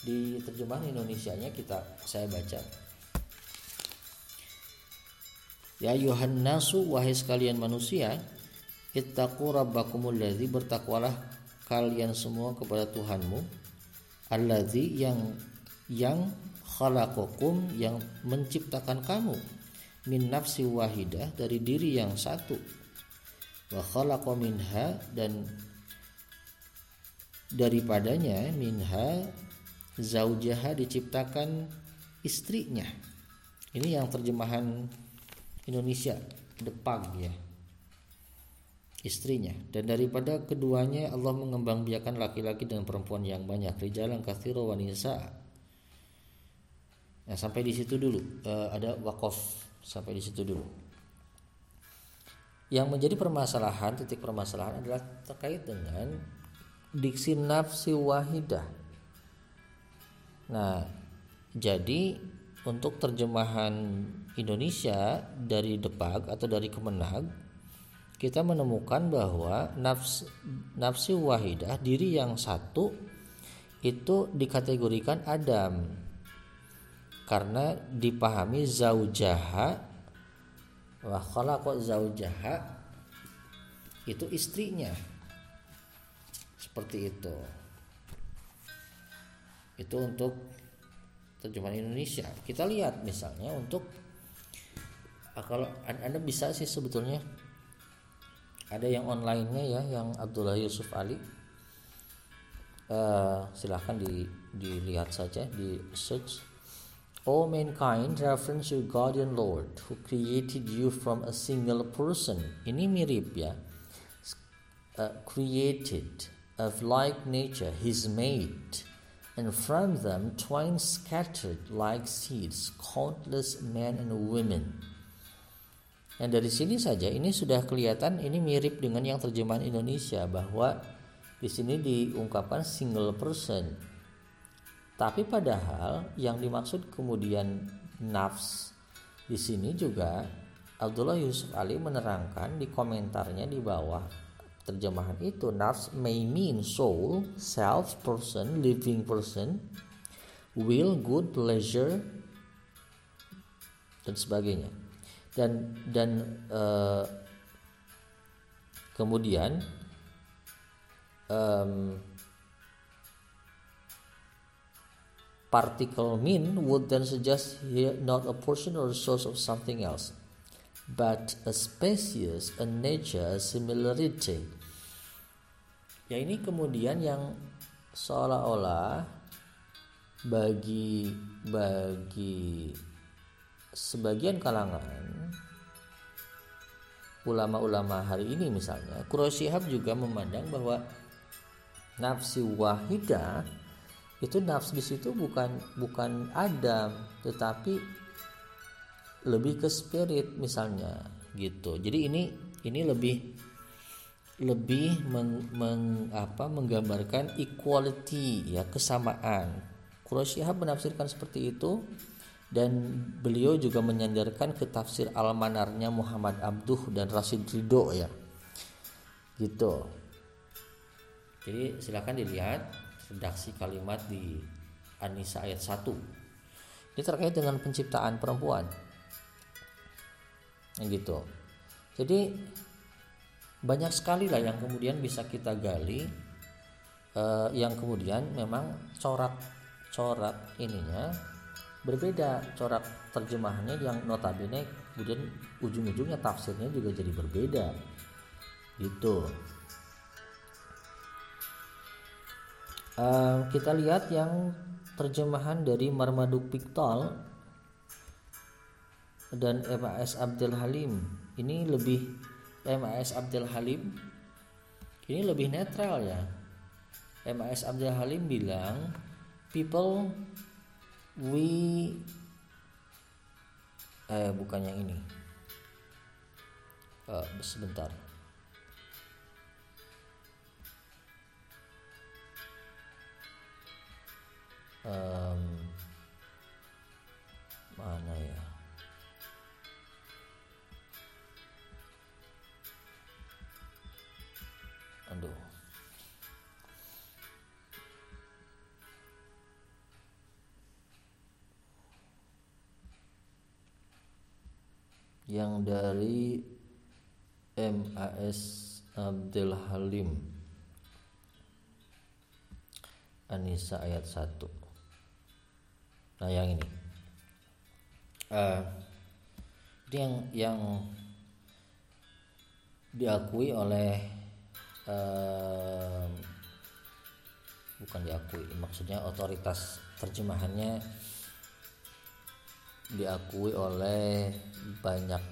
Di terjemahan Indonesia-nya kita saya baca. Ya Yohan nasu wahai sekalian manusia ittaqu rabbakumul ladzi bertakwalah kalian semua kepada Tuhanmu alladzi yang yang khalaqakum yang menciptakan kamu min nafsi wahidah dari diri yang satu. Wa khalaqa minha dan daripadanya minha zaujaha diciptakan istrinya. Ini yang terjemahan Indonesia depag ya. Istrinya. Dan daripada keduanya Allah mengembangbiakan laki-laki dan perempuan yang banyak. Rijalan kathiro wanisa Nah, sampai di situ dulu uh, ada wakaf sampai di situ dulu. Yang menjadi permasalahan, titik permasalahan adalah terkait dengan diksi nafsi wahidah. Nah, jadi untuk terjemahan Indonesia dari Depag atau dari Kemenag kita menemukan bahwa nafs nafsi wahidah diri yang satu itu dikategorikan Adam karena dipahami zaujaha wa khalaqa zaujaha itu istrinya. Seperti itu. Itu untuk terjemahan Indonesia. Kita lihat misalnya untuk ah, kalau anda bisa sih sebetulnya. Ada yang online-nya ya yang Abdullah Yusuf Ali. Uh, silahkan di, dilihat saja di search O mankind, reference your guardian Lord who created you from a single person. Ini mirip ya. Uh, created of like nature his mate, and from them twain scattered like seeds countless men and women. Dan dari sini saja ini sudah kelihatan ini mirip dengan yang terjemahan Indonesia bahwa di sini diungkapkan single person tapi padahal yang dimaksud kemudian nafs di sini juga Abdullah Yusuf Ali menerangkan di komentarnya di bawah terjemahan itu nafs may mean soul, self, person, living person, will, good, pleasure dan sebagainya. Dan dan uh, kemudian um, particle mean would then suggest here not a portion or a source of something else, but a species, a nature, a similarity. Ya ini kemudian yang seolah-olah bagi bagi sebagian kalangan ulama-ulama hari ini misalnya Quraisy juga memandang bahwa nafsi wahidah itu nafs di situ bukan bukan Adam tetapi lebih ke spirit misalnya gitu. Jadi ini ini lebih lebih meng, meng, apa, menggambarkan equality ya kesamaan. Quraisy menafsirkan seperti itu dan beliau juga menyandarkan ke tafsir almanarnya Muhammad Abduh dan Rasid Ridho ya. Gitu. Jadi silakan dilihat redaksi kalimat di Anisa ayat 1 ini terkait dengan penciptaan perempuan. Nah, gitu. Jadi banyak sekali lah yang kemudian bisa kita gali eh, yang kemudian memang corak corak ininya berbeda. Corak terjemahannya yang notabene kemudian ujung-ujungnya tafsirnya juga jadi berbeda. Gitu kita lihat yang terjemahan dari Marmaduk Piktal dan MAS Abdul Halim. Ini lebih MAS Abdul Halim ini lebih netral ya. MAS Abdul Halim bilang people we eh bukan yang ini. Uh, sebentar um, mana ya? Aduh. Yang dari MAS Abdul Halim. Anissa ayat 1 nah yang ini. Uh, yang yang diakui oleh uh, bukan diakui maksudnya otoritas terjemahannya diakui oleh banyak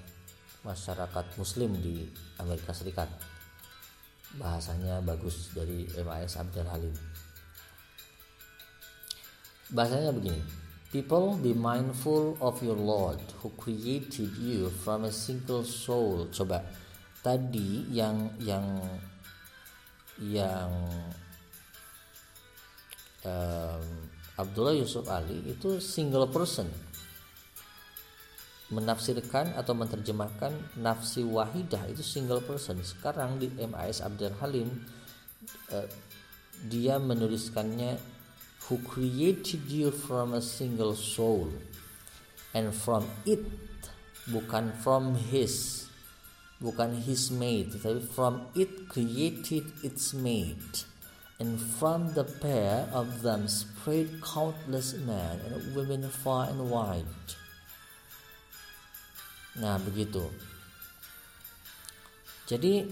masyarakat muslim di Amerika Serikat. Bahasanya bagus dari MAS Abdul Halim. Bahasanya begini People be mindful of your Lord who created you from a single soul. Coba tadi yang yang yang um, Abdullah Yusuf Ali itu single person menafsirkan atau menerjemahkan nafsi wahidah itu single person sekarang di MAS Abdul Halim uh, dia menuliskannya who created you from a single soul and from it bukan from his bukan his mate tapi from it created its mate. And from the pair of them spread countless men and women far and wide. Nah begitu. Jadi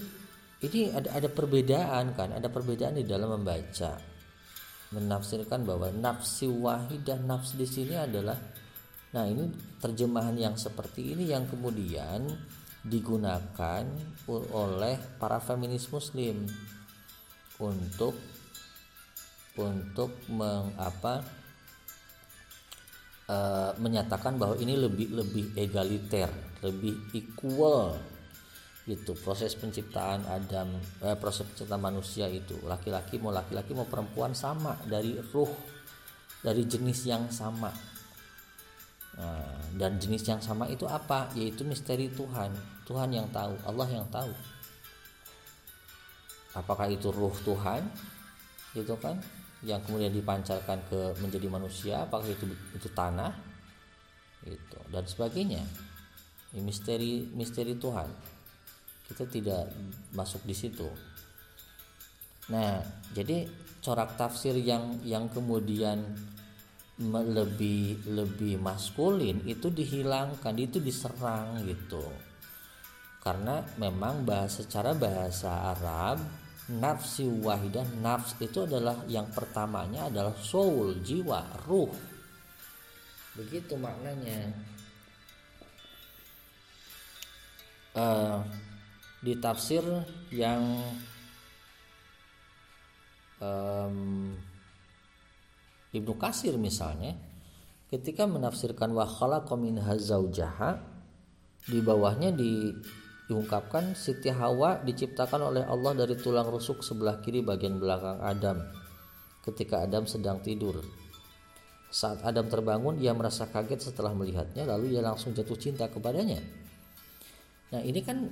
ini ada ada perbedaan kan? Ada perbedaan di dalam membaca menafsirkan bahwa nafsi wahidah nafs di sini adalah nah ini terjemahan yang seperti ini yang kemudian digunakan oleh para feminis muslim untuk untuk mengapa uh, menyatakan bahwa ini lebih lebih egaliter, lebih equal itu proses penciptaan Adam eh, proses penciptaan manusia itu. Laki-laki mau laki-laki mau perempuan sama dari ruh dari jenis yang sama. Nah, dan jenis yang sama itu apa? Yaitu misteri Tuhan. Tuhan yang tahu Allah yang tahu. Apakah itu ruh Tuhan? Gitu kan? Yang kemudian dipancarkan ke menjadi manusia apakah itu itu tanah? Itu dan sebagainya. Misteri misteri Tuhan kita tidak masuk di situ. Nah jadi corak tafsir yang yang kemudian lebih lebih maskulin itu dihilangkan itu diserang gitu. Karena memang bahasa secara bahasa Arab nafsi wahidah nafs itu adalah yang pertamanya adalah soul jiwa ruh. Begitu maknanya. Uh, di tafsir yang um, Ibnu Kasir misalnya ketika menafsirkan wa khalaqa minha zaujaha di bawahnya di, diungkapkan Siti Hawa diciptakan oleh Allah dari tulang rusuk sebelah kiri bagian belakang Adam ketika Adam sedang tidur. Saat Adam terbangun, ia merasa kaget setelah melihatnya, lalu ia langsung jatuh cinta kepadanya. Nah, ini kan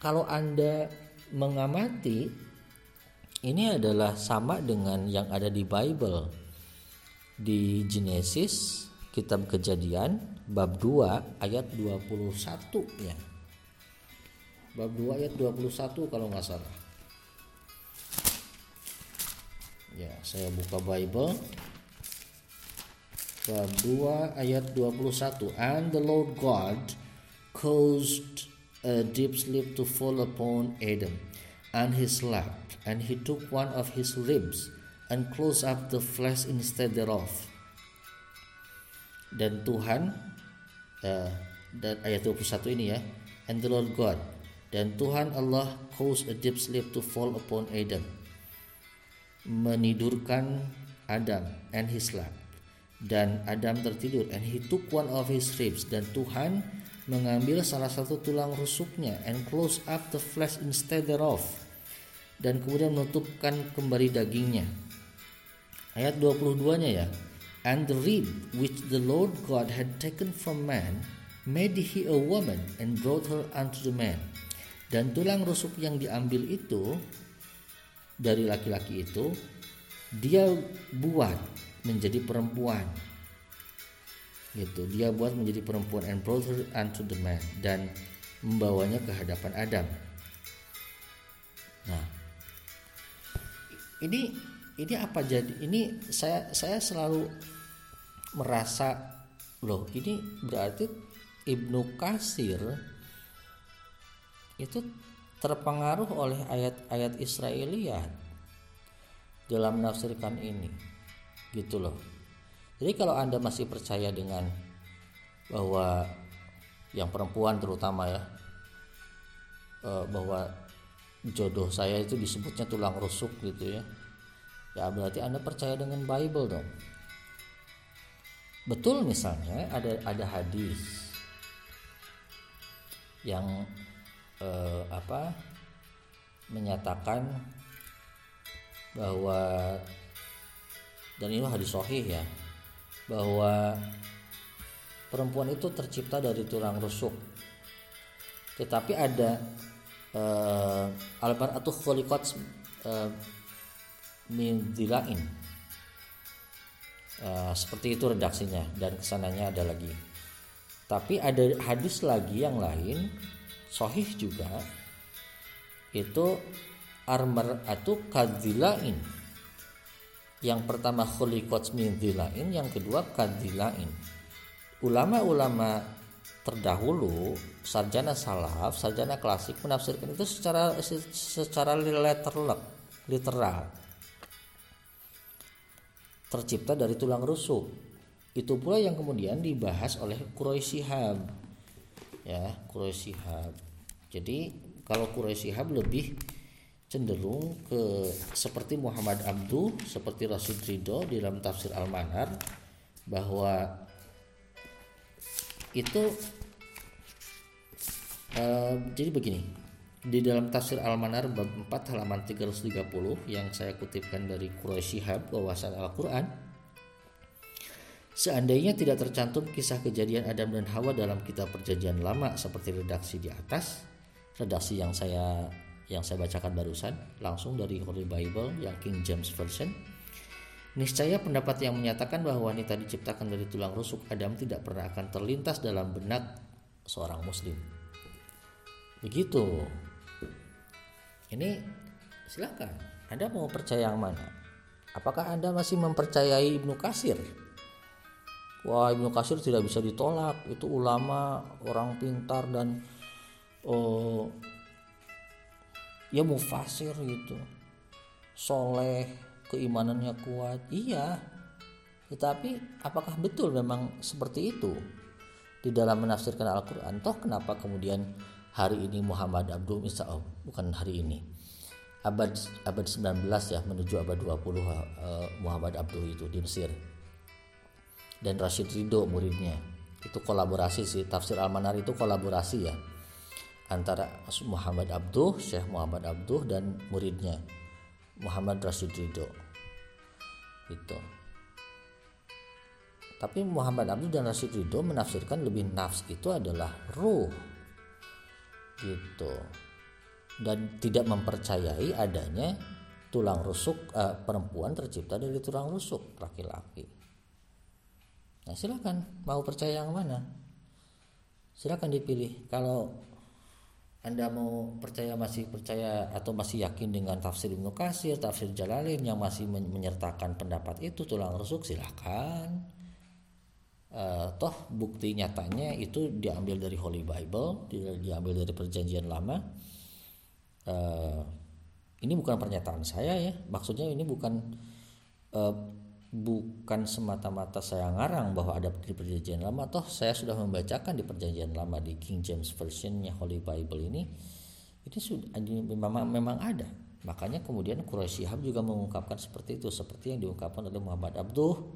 kalau Anda mengamati ini adalah sama dengan yang ada di Bible. Di Genesis kitab kejadian bab 2 ayat 21 ya. Bab 2 ayat 21 kalau nggak salah. Ya saya buka Bible. Bab 2 ayat 21 and the Lord God caused a deep sleep to fall upon Adam and he slept and he took one of his ribs and closed up the flesh instead thereof. Dan Tuhan uh, dan ayat 21 ini ya and the Lord God dan Tuhan Allah caused a deep sleep to fall upon Adam menidurkan Adam and he slept. Dan Adam tertidur and he took one of his ribs. Dan Tuhan mengambil salah satu tulang rusuknya and close up the flesh instead thereof dan kemudian menutupkan kembali dagingnya. Ayat 22 nya ya and the rib which the Lord God had taken from man made he a woman and brought her unto the man. Dan tulang rusuk yang diambil itu dari laki-laki itu dia buat menjadi perempuan gitu. Dia buat menjadi perempuan and brought her unto the man dan membawanya ke hadapan Adam. Nah ini ini apa jadi? Ini saya saya selalu merasa loh ini berarti Ibnu Kasir itu terpengaruh oleh ayat-ayat Israeliat dalam menafsirkan ini gitu loh jadi kalau anda masih percaya dengan bahwa yang perempuan terutama ya eh, bahwa jodoh saya itu disebutnya tulang rusuk gitu ya ya berarti anda percaya dengan Bible dong. Betul misalnya ada ada hadis yang eh, apa menyatakan bahwa dan ini hadis sahih ya bahwa perempuan itu tercipta dari tulang rusuk. Tetapi ada uh, albar atau kholikot uh, dilain uh, seperti itu redaksinya dan ke sananya ada lagi. Tapi ada hadis lagi yang lain sahih juga itu armar atau kadilain yang pertama khuliqat min lain yang kedua kadilain ulama-ulama terdahulu sarjana salaf sarjana klasik menafsirkan itu secara secara literal literal. Tercipta dari tulang rusuk. Itu pula yang kemudian dibahas oleh Quraisy Shihab. Ya Quraisy Shihab. Jadi kalau Quraisy Shihab lebih cenderung ke seperti Muhammad Abdu, seperti Rasul Ridho di dalam tafsir Al-Manar bahwa itu uh, jadi begini di dalam tafsir Al-Manar bab 4 halaman 330 yang saya kutipkan dari Quraisy Shihab wawasan Al-Qur'an Seandainya tidak tercantum kisah kejadian Adam dan Hawa dalam kitab perjanjian lama seperti redaksi di atas, redaksi yang saya yang saya bacakan barusan langsung dari Holy Bible yang King James Version. Niscaya pendapat yang menyatakan bahwa wanita diciptakan dari tulang rusuk Adam tidak pernah akan terlintas dalam benak seorang muslim. Begitu. Ini silakan. Anda mau percaya yang mana? Apakah Anda masih mempercayai Ibnu Kasir? Wah, Ibnu Kasir tidak bisa ditolak. Itu ulama, orang pintar dan oh, ya mufasir gitu. Soleh keimanannya kuat. Iya. Tetapi apakah betul memang seperti itu? Di dalam menafsirkan Al-Quran toh kenapa kemudian hari ini Muhammad Abdul misal oh, bukan hari ini. Abad abad 19 ya menuju abad 20 uh, eh, Muhammad Abdul itu di Mesir. Dan Rashid Ridho muridnya. Itu kolaborasi sih tafsir Al-Manar itu kolaborasi ya antara Muhammad Abduh, Syekh Muhammad Abduh dan muridnya Muhammad Rasid Ridho. Itu. Tapi Muhammad Abduh dan Rasid Ridho menafsirkan lebih nafs itu adalah ruh. Gitu. Dan tidak mempercayai adanya tulang rusuk uh, perempuan tercipta dari tulang rusuk laki-laki. nah silakan mau percaya yang mana silakan dipilih kalau anda mau percaya masih percaya atau masih yakin dengan tafsir Ibnu Katsir, tafsir Jalalain yang masih menyertakan pendapat itu tulang rusuk silahkan. Uh, toh bukti nyatanya itu diambil dari Holy Bible, diambil dari Perjanjian Lama. Uh, ini bukan pernyataan saya ya, maksudnya ini bukan uh, bukan semata-mata saya ngarang bahwa ada di perjanjian lama toh saya sudah membacakan di perjanjian lama di King James Versionnya Holy Bible ini ini sudah memang memang ada. Makanya kemudian Quraisy Shihab juga mengungkapkan seperti itu seperti yang diungkapkan oleh Muhammad Abduh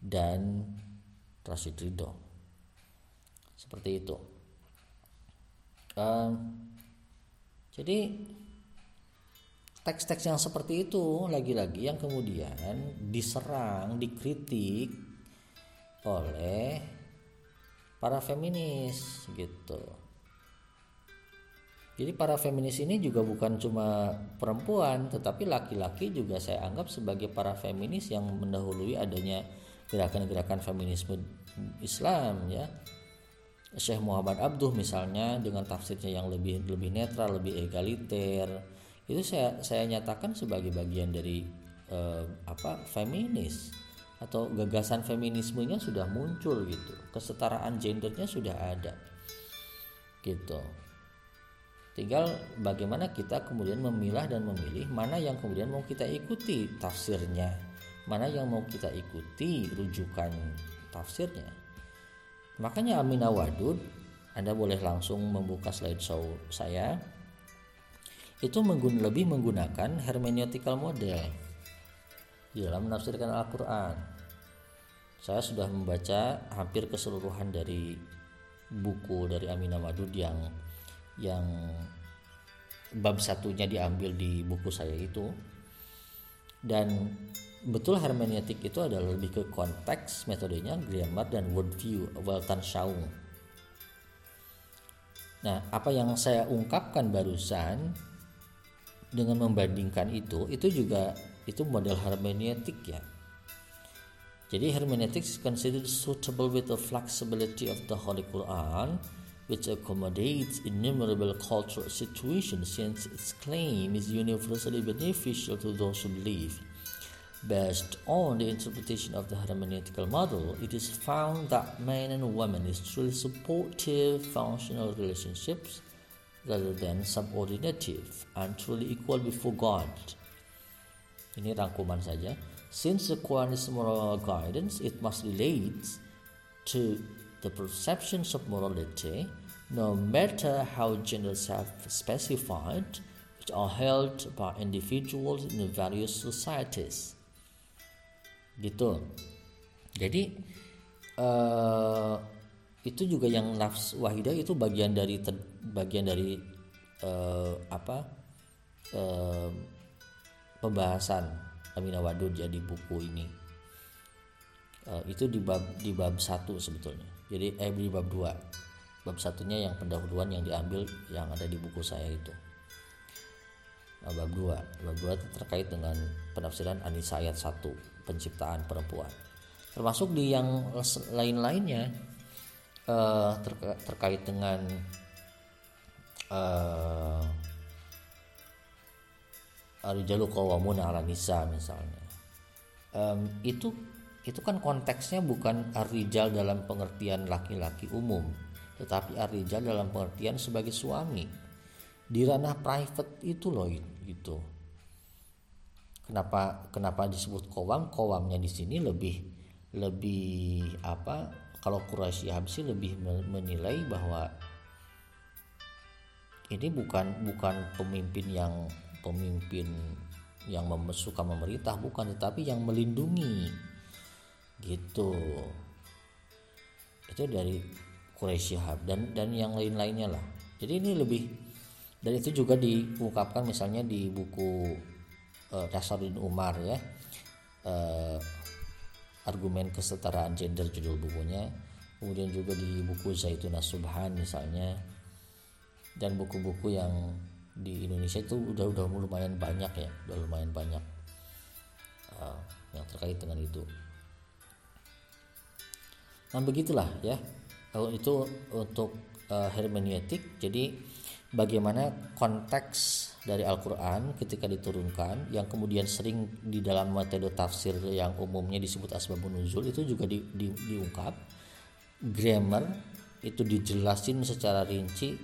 dan Rashid Ridho. Seperti itu. Um, jadi teks-teks yang seperti itu lagi-lagi yang kemudian diserang, dikritik oleh para feminis gitu. Jadi para feminis ini juga bukan cuma perempuan, tetapi laki-laki juga saya anggap sebagai para feminis yang mendahului adanya gerakan-gerakan feminisme Islam ya. Syekh Muhammad Abduh misalnya dengan tafsirnya yang lebih lebih netral, lebih egaliter, itu saya saya nyatakan sebagai bagian dari uh, apa feminis. Atau gagasan feminismenya sudah muncul gitu. Kesetaraan gendernya sudah ada. Gitu. Tinggal bagaimana kita kemudian memilah dan memilih mana yang kemudian mau kita ikuti tafsirnya. Mana yang mau kita ikuti rujukan tafsirnya. Makanya Aminah Wadud Anda boleh langsung membuka slideshow saya itu menggun lebih menggunakan hermeneutical model. Dalam menafsirkan Al-Quran. Saya sudah membaca hampir keseluruhan dari buku dari Aminah Madud yang yang bab satunya diambil di buku saya itu. Dan betul hermeneutik itu adalah lebih ke konteks metodenya grammar dan worldview Weltanschauung nah apa yang saya ungkapkan barusan dengan membandingkan itu itu juga itu model hermeneutik ya jadi hermeneutics considered suitable with the flexibility of the Holy Quran which accommodates innumerable cultural situations since its claim is universally beneficial to those who believe. Based on the interpretation of the hermeneutical model, it is found that men and women is truly supportive functional relationships rather than subordinative and truly equal before God. Ini rangkuman saja. Since the Quran is moral guidance, it must relate to the perceptions of morality, no matter how genders have specified, which are held by individuals in the various societies. Gitu. Jadi uh, itu juga yang nafs wahidah itu bagian dari ter, bagian dari uh, apa uh, pembahasan Aminah Wadud jadi buku ini. Uh, itu di bab di bab satu sebetulnya. Jadi eh di bab dua. Bab satunya yang pendahuluan yang diambil yang ada di buku saya itu. Nah, bab dua. Bab dua terkait dengan penafsiran Anisa ayat satu penciptaan perempuan. Termasuk di yang lain-lainnya uh, terka terkait dengan uh, Arijalu Qawamuna ala Nisa misalnya. Um, itu itu kan konteksnya bukan arijal dalam pengertian laki-laki umum tetapi arijal dalam pengertian sebagai suami. Di ranah private itu loh gitu. Kenapa kenapa disebut kowam? Kowamnya di sini lebih lebih apa kalau Quraisy Habsi lebih menilai bahwa ini bukan bukan pemimpin yang pemimpin yang suka memerintah bukan tetapi yang melindungi. Gitu. Itu dari Quraisy Shihab dan dan yang lain-lainnya lah. Jadi ini lebih dan itu juga diungkapkan misalnya di buku uh, Umar ya. Uh, argumen kesetaraan gender judul bukunya. Kemudian juga di buku Zaitun Subhan misalnya. Dan buku-buku yang di Indonesia itu udah udah lumayan banyak ya udah lumayan banyak uh, yang terkait dengan itu. Nah begitulah ya. Kalau itu untuk uh, hermeneutik jadi bagaimana konteks dari Al-Quran ketika diturunkan yang kemudian sering di dalam metode tafsir yang umumnya disebut asbabun nuzul itu juga di, di, diungkap. Grammar itu dijelasin secara rinci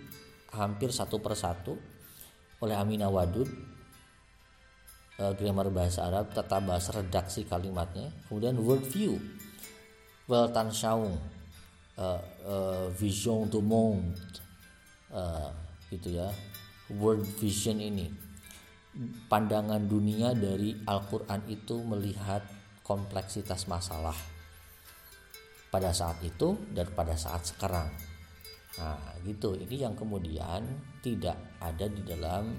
hampir satu persatu oleh Aminah Wadud. Uh, grammar bahasa Arab tata bahasa redaksi kalimatnya. Kemudian word view Weltanschauung uh, uh, vision du monde gitu ya world vision ini. Pandangan dunia dari Al-Quran itu melihat kompleksitas masalah pada saat itu dan pada saat sekarang. Nah gitu. Ini yang kemudian tidak ada di dalam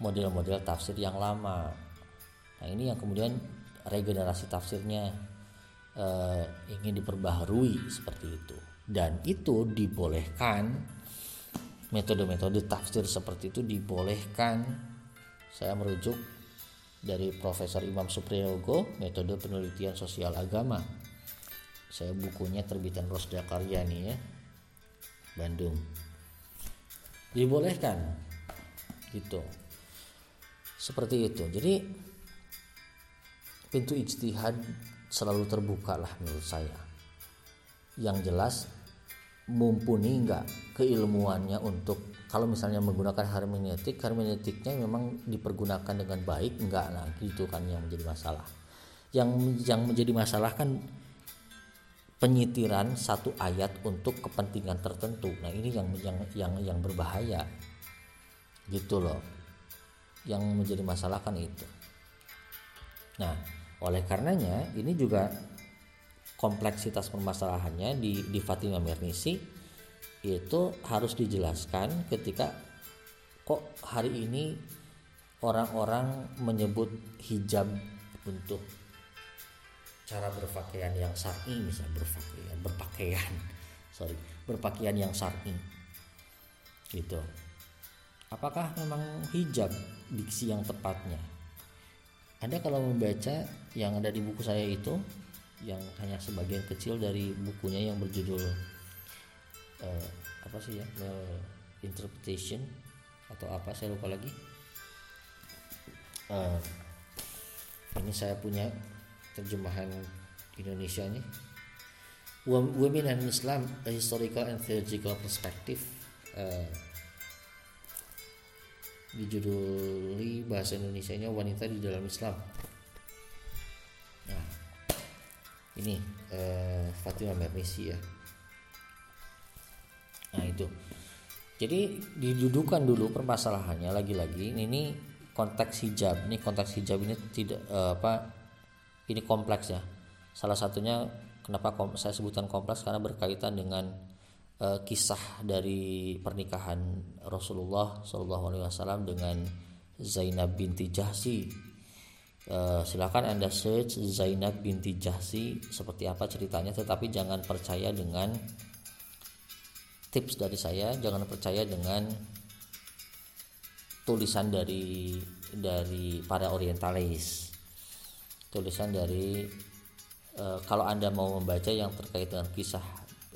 model-model tafsir yang lama. Nah ini yang kemudian regenerasi tafsirnya eh, ingin diperbaharui seperti itu. Dan itu dibolehkan metode-metode tafsir seperti itu dibolehkan. Saya merujuk dari Profesor Imam Supriyogo metode penelitian sosial agama. Saya bukunya terbitan Rosda Karya nih ya Bandung. Dibolehkan gitu. Seperti itu. Jadi pintu ijtihad selalu terbuka lah menurut saya. Yang jelas mumpuni nggak keilmuannya untuk kalau misalnya menggunakan hermeneutik hermeneutiknya memang dipergunakan dengan baik enggak nah gitu kan yang menjadi masalah. Yang yang menjadi masalah kan penyitiran satu ayat untuk kepentingan tertentu. Nah ini yang yang yang yang berbahaya. Gitu loh. Yang menjadi masalah kan itu. Nah oleh karenanya ini juga kompleksitas permasalahannya di, di Fatima Mernisi itu harus dijelaskan ketika kok hari ini orang-orang menyebut hijab untuk cara berpakaian yang syar'i misalnya berpakaian berpakaian sorry berpakaian yang syar'i gitu. Apakah memang hijab diksi yang tepatnya? Anda kalau membaca yang ada di buku saya itu yang hanya sebagian kecil dari bukunya yang berjudul uh, apa sih ya interpretation atau apa saya lupa lagi. Uh, ini saya punya terjemahan Indonesia nya Women and Islam a Historical and Theological Perspective uh, dijuduli bahasa Indonesia nya wanita di dalam Islam ini eh, Fatima Mernisi ya. Nah itu. Jadi didudukan dulu permasalahannya lagi-lagi. Ini konteks hijab. Ini konteks hijab ini tidak eh, apa ini kompleks ya. Salah satunya kenapa saya sebutkan kompleks karena berkaitan dengan eh, kisah dari pernikahan Rasulullah SAW dengan Zainab binti Jahsi Uh, silakan anda search Zainab binti Jahsi seperti apa ceritanya tetapi jangan percaya dengan tips dari saya jangan percaya dengan tulisan dari dari para orientalis. Tulisan dari uh, kalau anda mau membaca yang terkait dengan kisah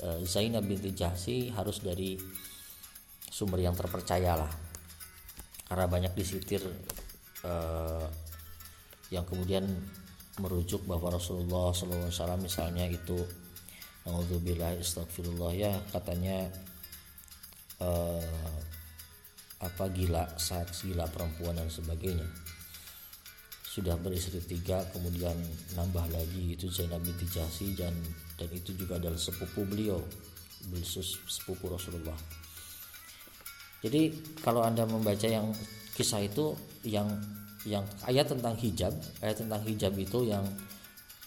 uh, Zainab binti Jahsi harus dari sumber yang terpercaya lah karena banyak disitir uh, yang kemudian merujuk bahwa Rasulullah SAW misalnya itu Alhamdulillah Astagfirullah ya katanya eh, apa gila saat gila perempuan dan sebagainya. Sudah beristri tiga kemudian nambah lagi itu Zainab binti Jahsi dan dan itu juga adalah sepupu beliau beliau sepupu Rasulullah. Jadi kalau anda membaca yang kisah itu yang yang ayat tentang hijab ayat tentang hijab itu yang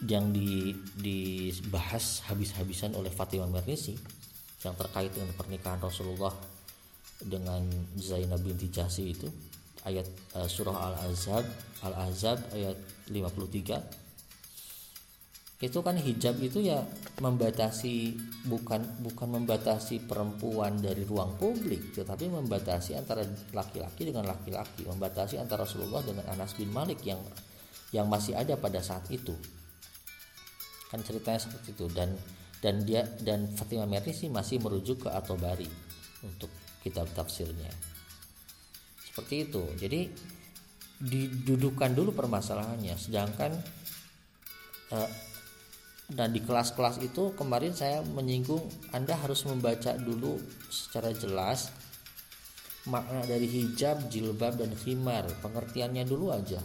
yang di, dibahas habis-habisan oleh Fatimah Mernisi yang terkait dengan pernikahan Rasulullah dengan Zainab binti Jahsi itu. Ayat uh, surah Al-Azab Al-Azab ayat 53 itu kan hijab itu ya membatasi bukan bukan membatasi perempuan dari ruang publik tetapi membatasi antara laki-laki dengan laki-laki membatasi antara Rasulullah dengan Anas bin Malik yang yang masih ada pada saat itu. Kan ceritanya seperti itu. Dan dan dia dan Fatimah Merisi masih merujuk ke Atobari untuk kitab tafsirnya. Seperti itu. Jadi didudukan dulu permasalahannya. Sedangkan uh, dan di kelas-kelas itu kemarin saya menyinggung Anda harus membaca dulu secara jelas makna dari hijab, jilbab dan khimar pengertiannya dulu aja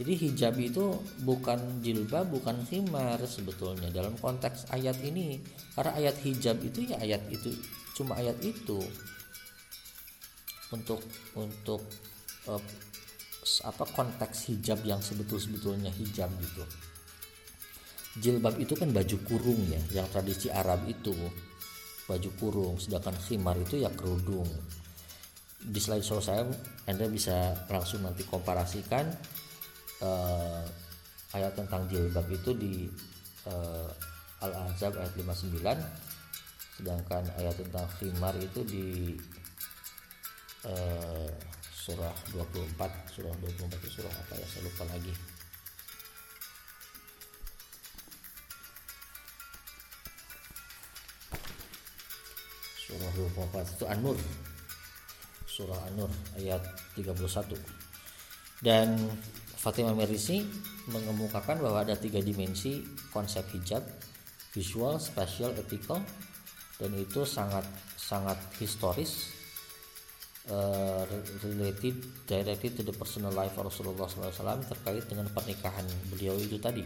jadi hijab itu bukan jilbab, bukan khimar sebetulnya dalam konteks ayat ini. Karena ayat hijab itu ya ayat itu cuma ayat itu untuk untuk uh, apa konteks hijab yang sebetul-sebetulnya hijab gitu. Jilbab itu kan baju kurung ya, yang tradisi Arab itu baju kurung, sedangkan khimar itu ya kerudung. Di slide show saya Anda bisa langsung nanti komparasikan uh, ayat tentang jilbab itu di uh, Al-Ahzab ayat 59 sedangkan ayat tentang khimar itu di uh, surah 24 surah 24 itu surah apa ya saya lupa lagi surah 24 itu An-Nur. Surah An-Nur ayat 31 dan Fatimah Merisi mengemukakan bahwa ada tiga dimensi konsep hijab, visual, spatial, ethical, dan itu sangat sangat historis uh, related directly to the personal life Rasulullah SAW terkait dengan pernikahan beliau itu tadi.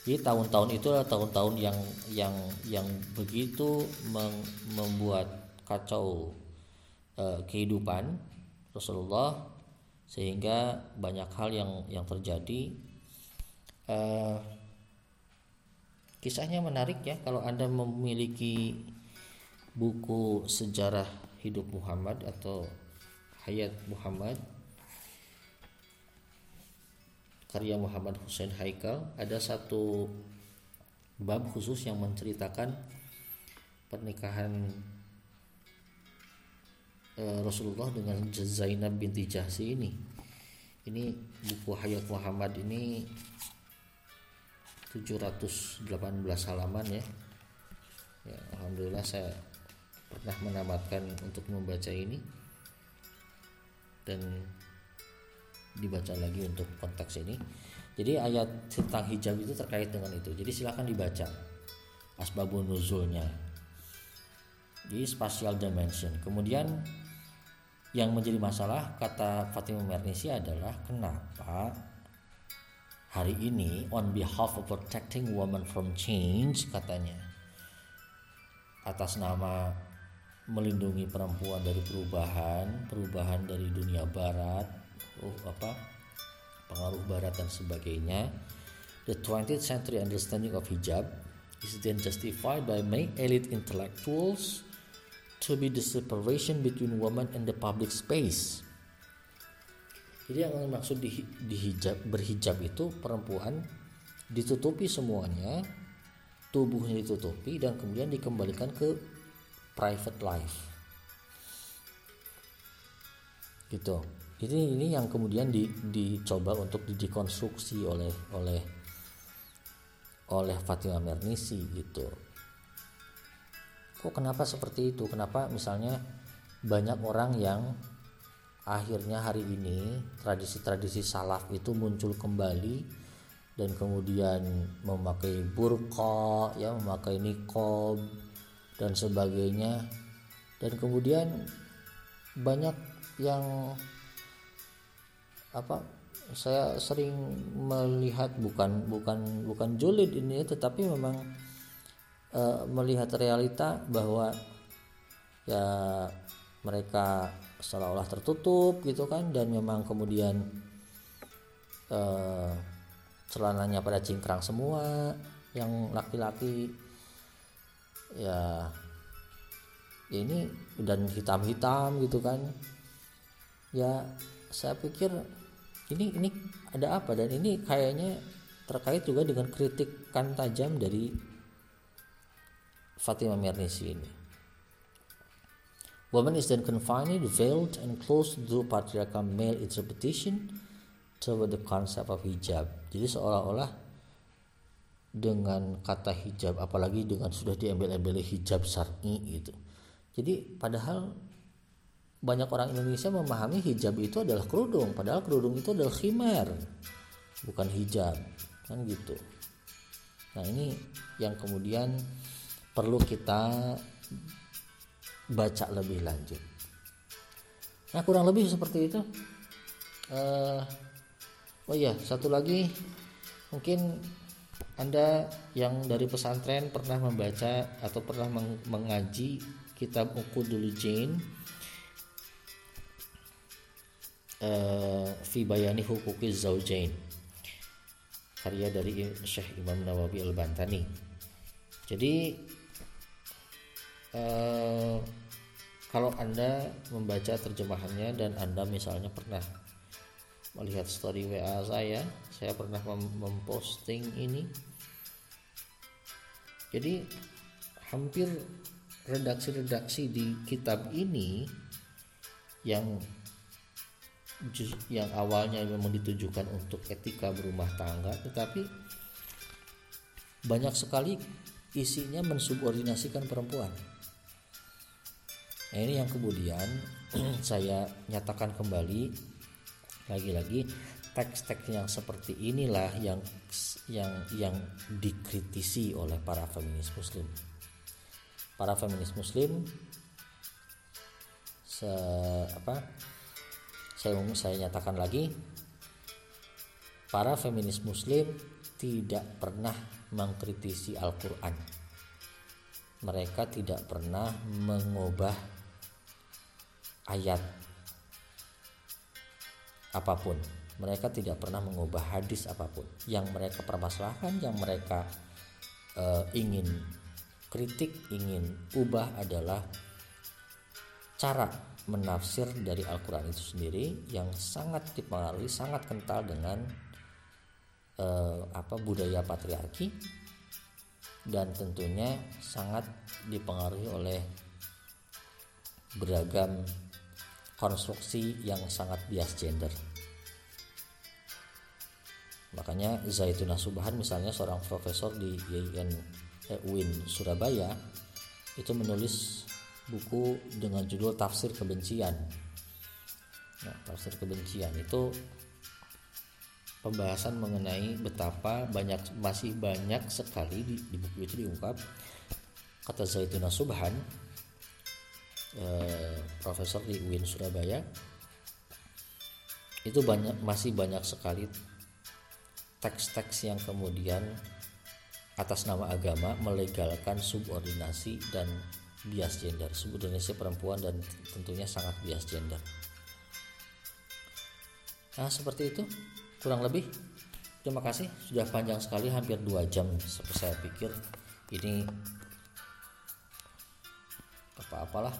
Jadi tahun-tahun itu adalah tahun-tahun yang yang yang begitu membuat kacau uh, kehidupan Rasulullah sehingga banyak hal yang yang terjadi. Uh, kisahnya menarik ya kalau anda memiliki buku sejarah hidup Muhammad atau hayat Muhammad karya Muhammad Hussein Haikal. Ada satu bab khusus yang menceritakan pernikahan Eh, Rasulullah dengan Zainab binti Jahsi ini. Ini buku Hayat Muhammad ini 718 halaman ya. ya Alhamdulillah saya pernah menamatkan untuk membaca ini. Dan dibaca lagi untuk konteks ini. Jadi ayat tentang hijab itu terkait dengan itu. Jadi silahkan dibaca. Asbabun nuzulnya. Di spatial dimension. Kemudian yang menjadi masalah kata Fatimah Mernisi adalah kenapa hari ini on behalf of protecting women from change katanya atas nama melindungi perempuan dari perubahan perubahan dari dunia barat uh, apa pengaruh barat dan sebagainya the 20th century understanding of hijab is then justified by many elite intellectuals to be the separation between woman and the public space. Jadi yang maksud di, di hijab berhijab itu perempuan ditutupi semuanya, tubuhnya ditutupi dan kemudian dikembalikan ke private life. Gitu. Ini ini yang kemudian di, dicoba untuk dikonstruksi oleh oleh oleh Fatima Mernisi gitu. Kok kenapa seperti itu? Kenapa misalnya banyak orang yang akhirnya hari ini tradisi-tradisi salaf itu muncul kembali dan kemudian memakai burqa ya memakai nikob dan sebagainya. Dan kemudian banyak yang apa saya sering melihat bukan bukan bukan julid ini tetapi memang uh, melihat realita bahwa ya mereka seolah-olah tertutup gitu kan dan memang kemudian uh, celananya pada cingkrang semua yang laki-laki ya ini dan hitam-hitam gitu kan. Ya saya pikir ini ini ada apa dan ini kayaknya terkait juga dengan kritikan tajam dari Fatima Mernisi ini. Woman is then confined, veiled, and closed through patriarchal male interpretation toward the concept of hijab. Jadi seolah-olah dengan kata hijab apalagi dengan sudah diambil-ambil hijab syar'i gitu jadi padahal banyak orang Indonesia memahami hijab itu adalah kerudung padahal kerudung itu adalah khimar bukan hijab. Kan gitu. Nah ini yang kemudian perlu kita baca lebih lanjut. Nah kurang lebih seperti itu. Uh, oh iya satu lagi. Mungkin anda yang dari pesantren pernah membaca atau pernah mengaji kitab Uqudul Jain fi bayani hukuki zaujain karya dari Syekh Imam Nawawi Al-Bantani. Jadi uh, kalau Anda membaca terjemahannya dan Anda misalnya pernah melihat story WA saya, saya pernah memposting ini jadi hampir redaksi-redaksi di kitab ini yang yang awalnya memang ditujukan untuk etika berumah tangga tetapi banyak sekali isinya mensubordinasikan perempuan. Nah, ini yang kemudian saya nyatakan kembali lagi-lagi teks-teks yang seperti inilah yang yang yang dikritisi oleh para feminis muslim. Para feminis muslim se apa saya saya nyatakan lagi para feminis muslim tidak pernah mengkritisi Al-Qur'an. Mereka tidak pernah mengubah ayat apa pun mereka tidak pernah mengubah hadis apa pun yang mereka permasalahkan yang mereka uh, ingin kritik ingin ubah adalah cara menafsir dari Al-Quran itu sendiri yang sangat dipengaruhi sangat kental dengan uh, apa budaya patriarki dan tentunya sangat dipengaruhi oleh beragam konstruksi yang sangat bias gender. Makanya Zaituna Subhan misalnya seorang profesor di YIN eh, UIN Surabaya itu menulis buku dengan judul Tafsir Kebencian. Nah, Tafsir Kebencian itu pembahasan mengenai betapa banyak masih banyak sekali di, di buku itu diungkap. Kata Zaituna Subhan eh, profesor di UIN Surabaya itu banyak masih banyak sekali teks-teks yang kemudian atas nama agama melegalkan subordinasi dan bias gender. Subordinasi perempuan dan tentunya sangat bias gender. Nah seperti itu. Kurang lebih. Terima kasih. Sudah panjang sekali hampir dua jam saya pikir. Ini apa-apalah.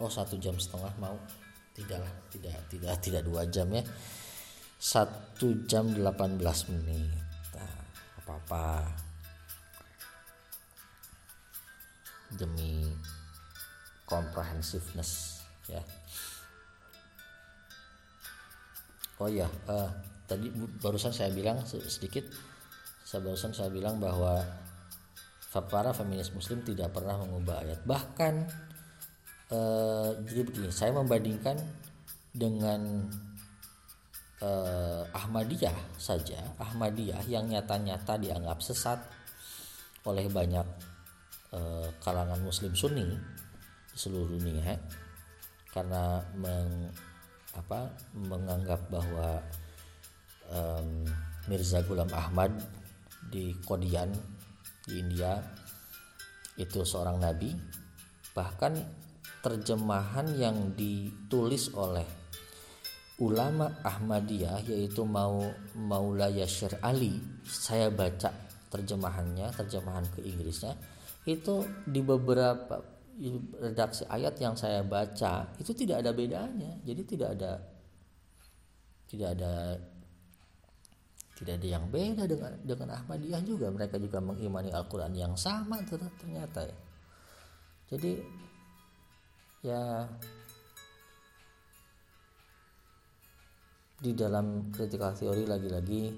Oh satu jam setengah mau. Tidaklah tidak tidak tidak dua jam ya. Satu jam 18 menit. Nah, apa-apa demi comprehensiveness ya. Oh ya uh, tadi barusan saya bilang sedikit saya barusan saya bilang bahwa para feminis muslim tidak pernah mengubah ayat. Bahkan uh, jadi begini saya membandingkan dengan eh, Ahmadiyah saja. Ahmadiyah yang nyata-nyata dianggap sesat oleh banyak eh, kalangan Muslim Sunni di seluruh dunia karena meng, apa, menganggap bahwa um, Mirza Ghulam Ahmad di Kodian di India itu seorang nabi. Bahkan terjemahan yang ditulis oleh ulama Ahmadiyah yaitu mau Maula Yashir Ali saya baca terjemahannya terjemahan ke Inggrisnya itu di beberapa redaksi ayat yang saya baca itu tidak ada bedanya. Jadi tidak ada tidak ada tidak ada yang beda dengan dengan Ahmadiyah juga. Mereka juga mengimani Al-Quran yang sama ternyata ya. Jadi ya di dalam critical theory lagi-lagi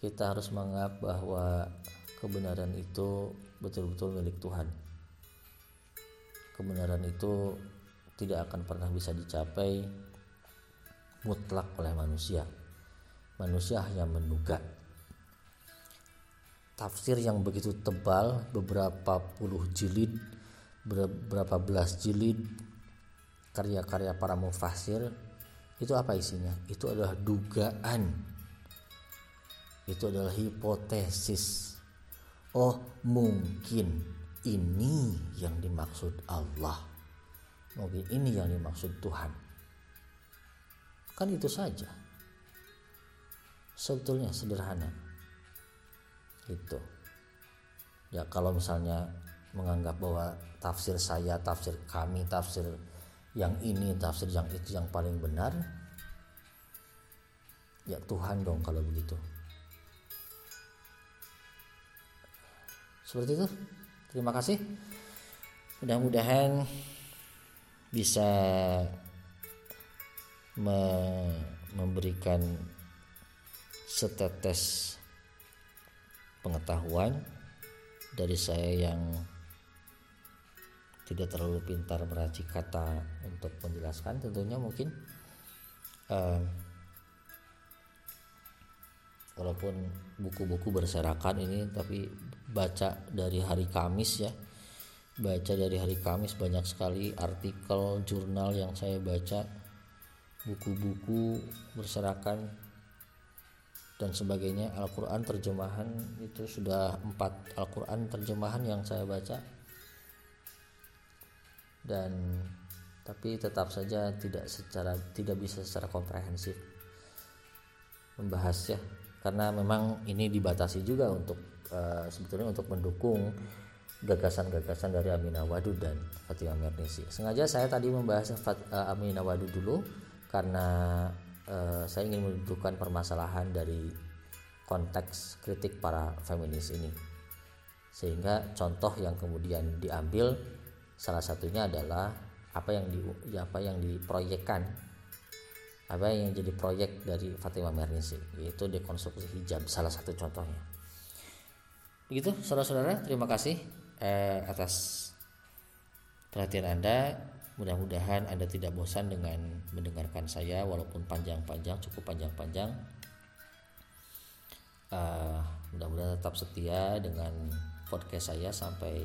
kita harus menganggap bahwa kebenaran itu betul-betul milik Tuhan. Kebenaran itu tidak akan pernah bisa dicapai mutlak oleh manusia. Manusia hanya menduga. Tafsir yang begitu tebal, beberapa puluh jilid, beberapa belas jilid, karya-karya para mufasir, itu apa isinya? Itu adalah dugaan. Itu adalah hipotesis. Oh, mungkin ini yang dimaksud Allah. Mungkin ini yang dimaksud Tuhan. Kan itu saja. Sebetulnya sederhana. Itu. Ya kalau misalnya menganggap bahwa tafsir saya, tafsir kami, tafsir yang ini, tafsir yang itu yang paling benar, ya Tuhan dong kalau begitu. Seperti itu. Terima kasih. Mudah-mudahan bisa me memberikan setetes pengetahuan dari saya yang tidak terlalu pintar meracik kata untuk menjelaskan tentunya mungkin uh, walaupun buku-buku berserakan ini tapi baca dari hari Kamis ya. Baca dari hari Kamis banyak sekali artikel jurnal yang saya baca buku-buku berserakan dan sebagainya. Al-Quran terjemahan itu sudah empat Al-Quran terjemahan yang saya baca. Dan tapi tetap saja tidak secara tidak bisa secara komprehensif membahas ya. Karena memang ini dibatasi juga untuk uh, sebetulnya untuk mendukung gagasan-gagasan dari Aminah Wadud dan Fatimah Mernisi. Sengaja saya tadi membahas Fat, uh, Aminah Wadud dulu karena uh, saya ingin menunjukkan permasalahan dari konteks kritik para feminis ini. Sehingga contoh yang kemudian diambil salah satunya adalah apa yang di apa yang diproyekkan apa yang jadi proyek dari Fatimah Mernisi yaitu dekonstruksi hijab salah satu contohnya begitu saudara-saudara terima kasih eh, atas perhatian Anda. Mudah-mudahan Anda tidak bosan dengan mendengarkan saya walaupun panjang-panjang, cukup panjang-panjang. Uh, mudah-mudahan tetap setia dengan podcast saya sampai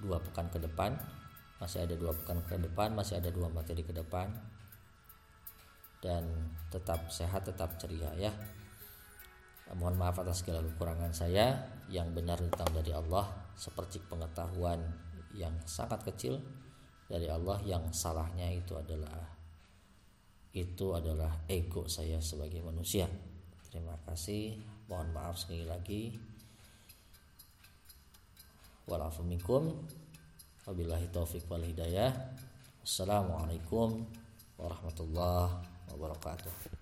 dua pekan ke depan. Masih ada dua pekan ke depan, masih ada dua materi ke depan. Dan tetap sehat, tetap ceria ya. Mohon maaf atas segala kekurangan saya. Yang benar datang dari Allah seperti pengetahuan yang sangat kecil dari Allah yang salahnya itu adalah itu adalah ego saya sebagai manusia. Terima kasih. Mohon maaf sekali lagi. Wabillahi taufik wal hidayah. Assalamualaikum warahmatullahi wabarakatuh.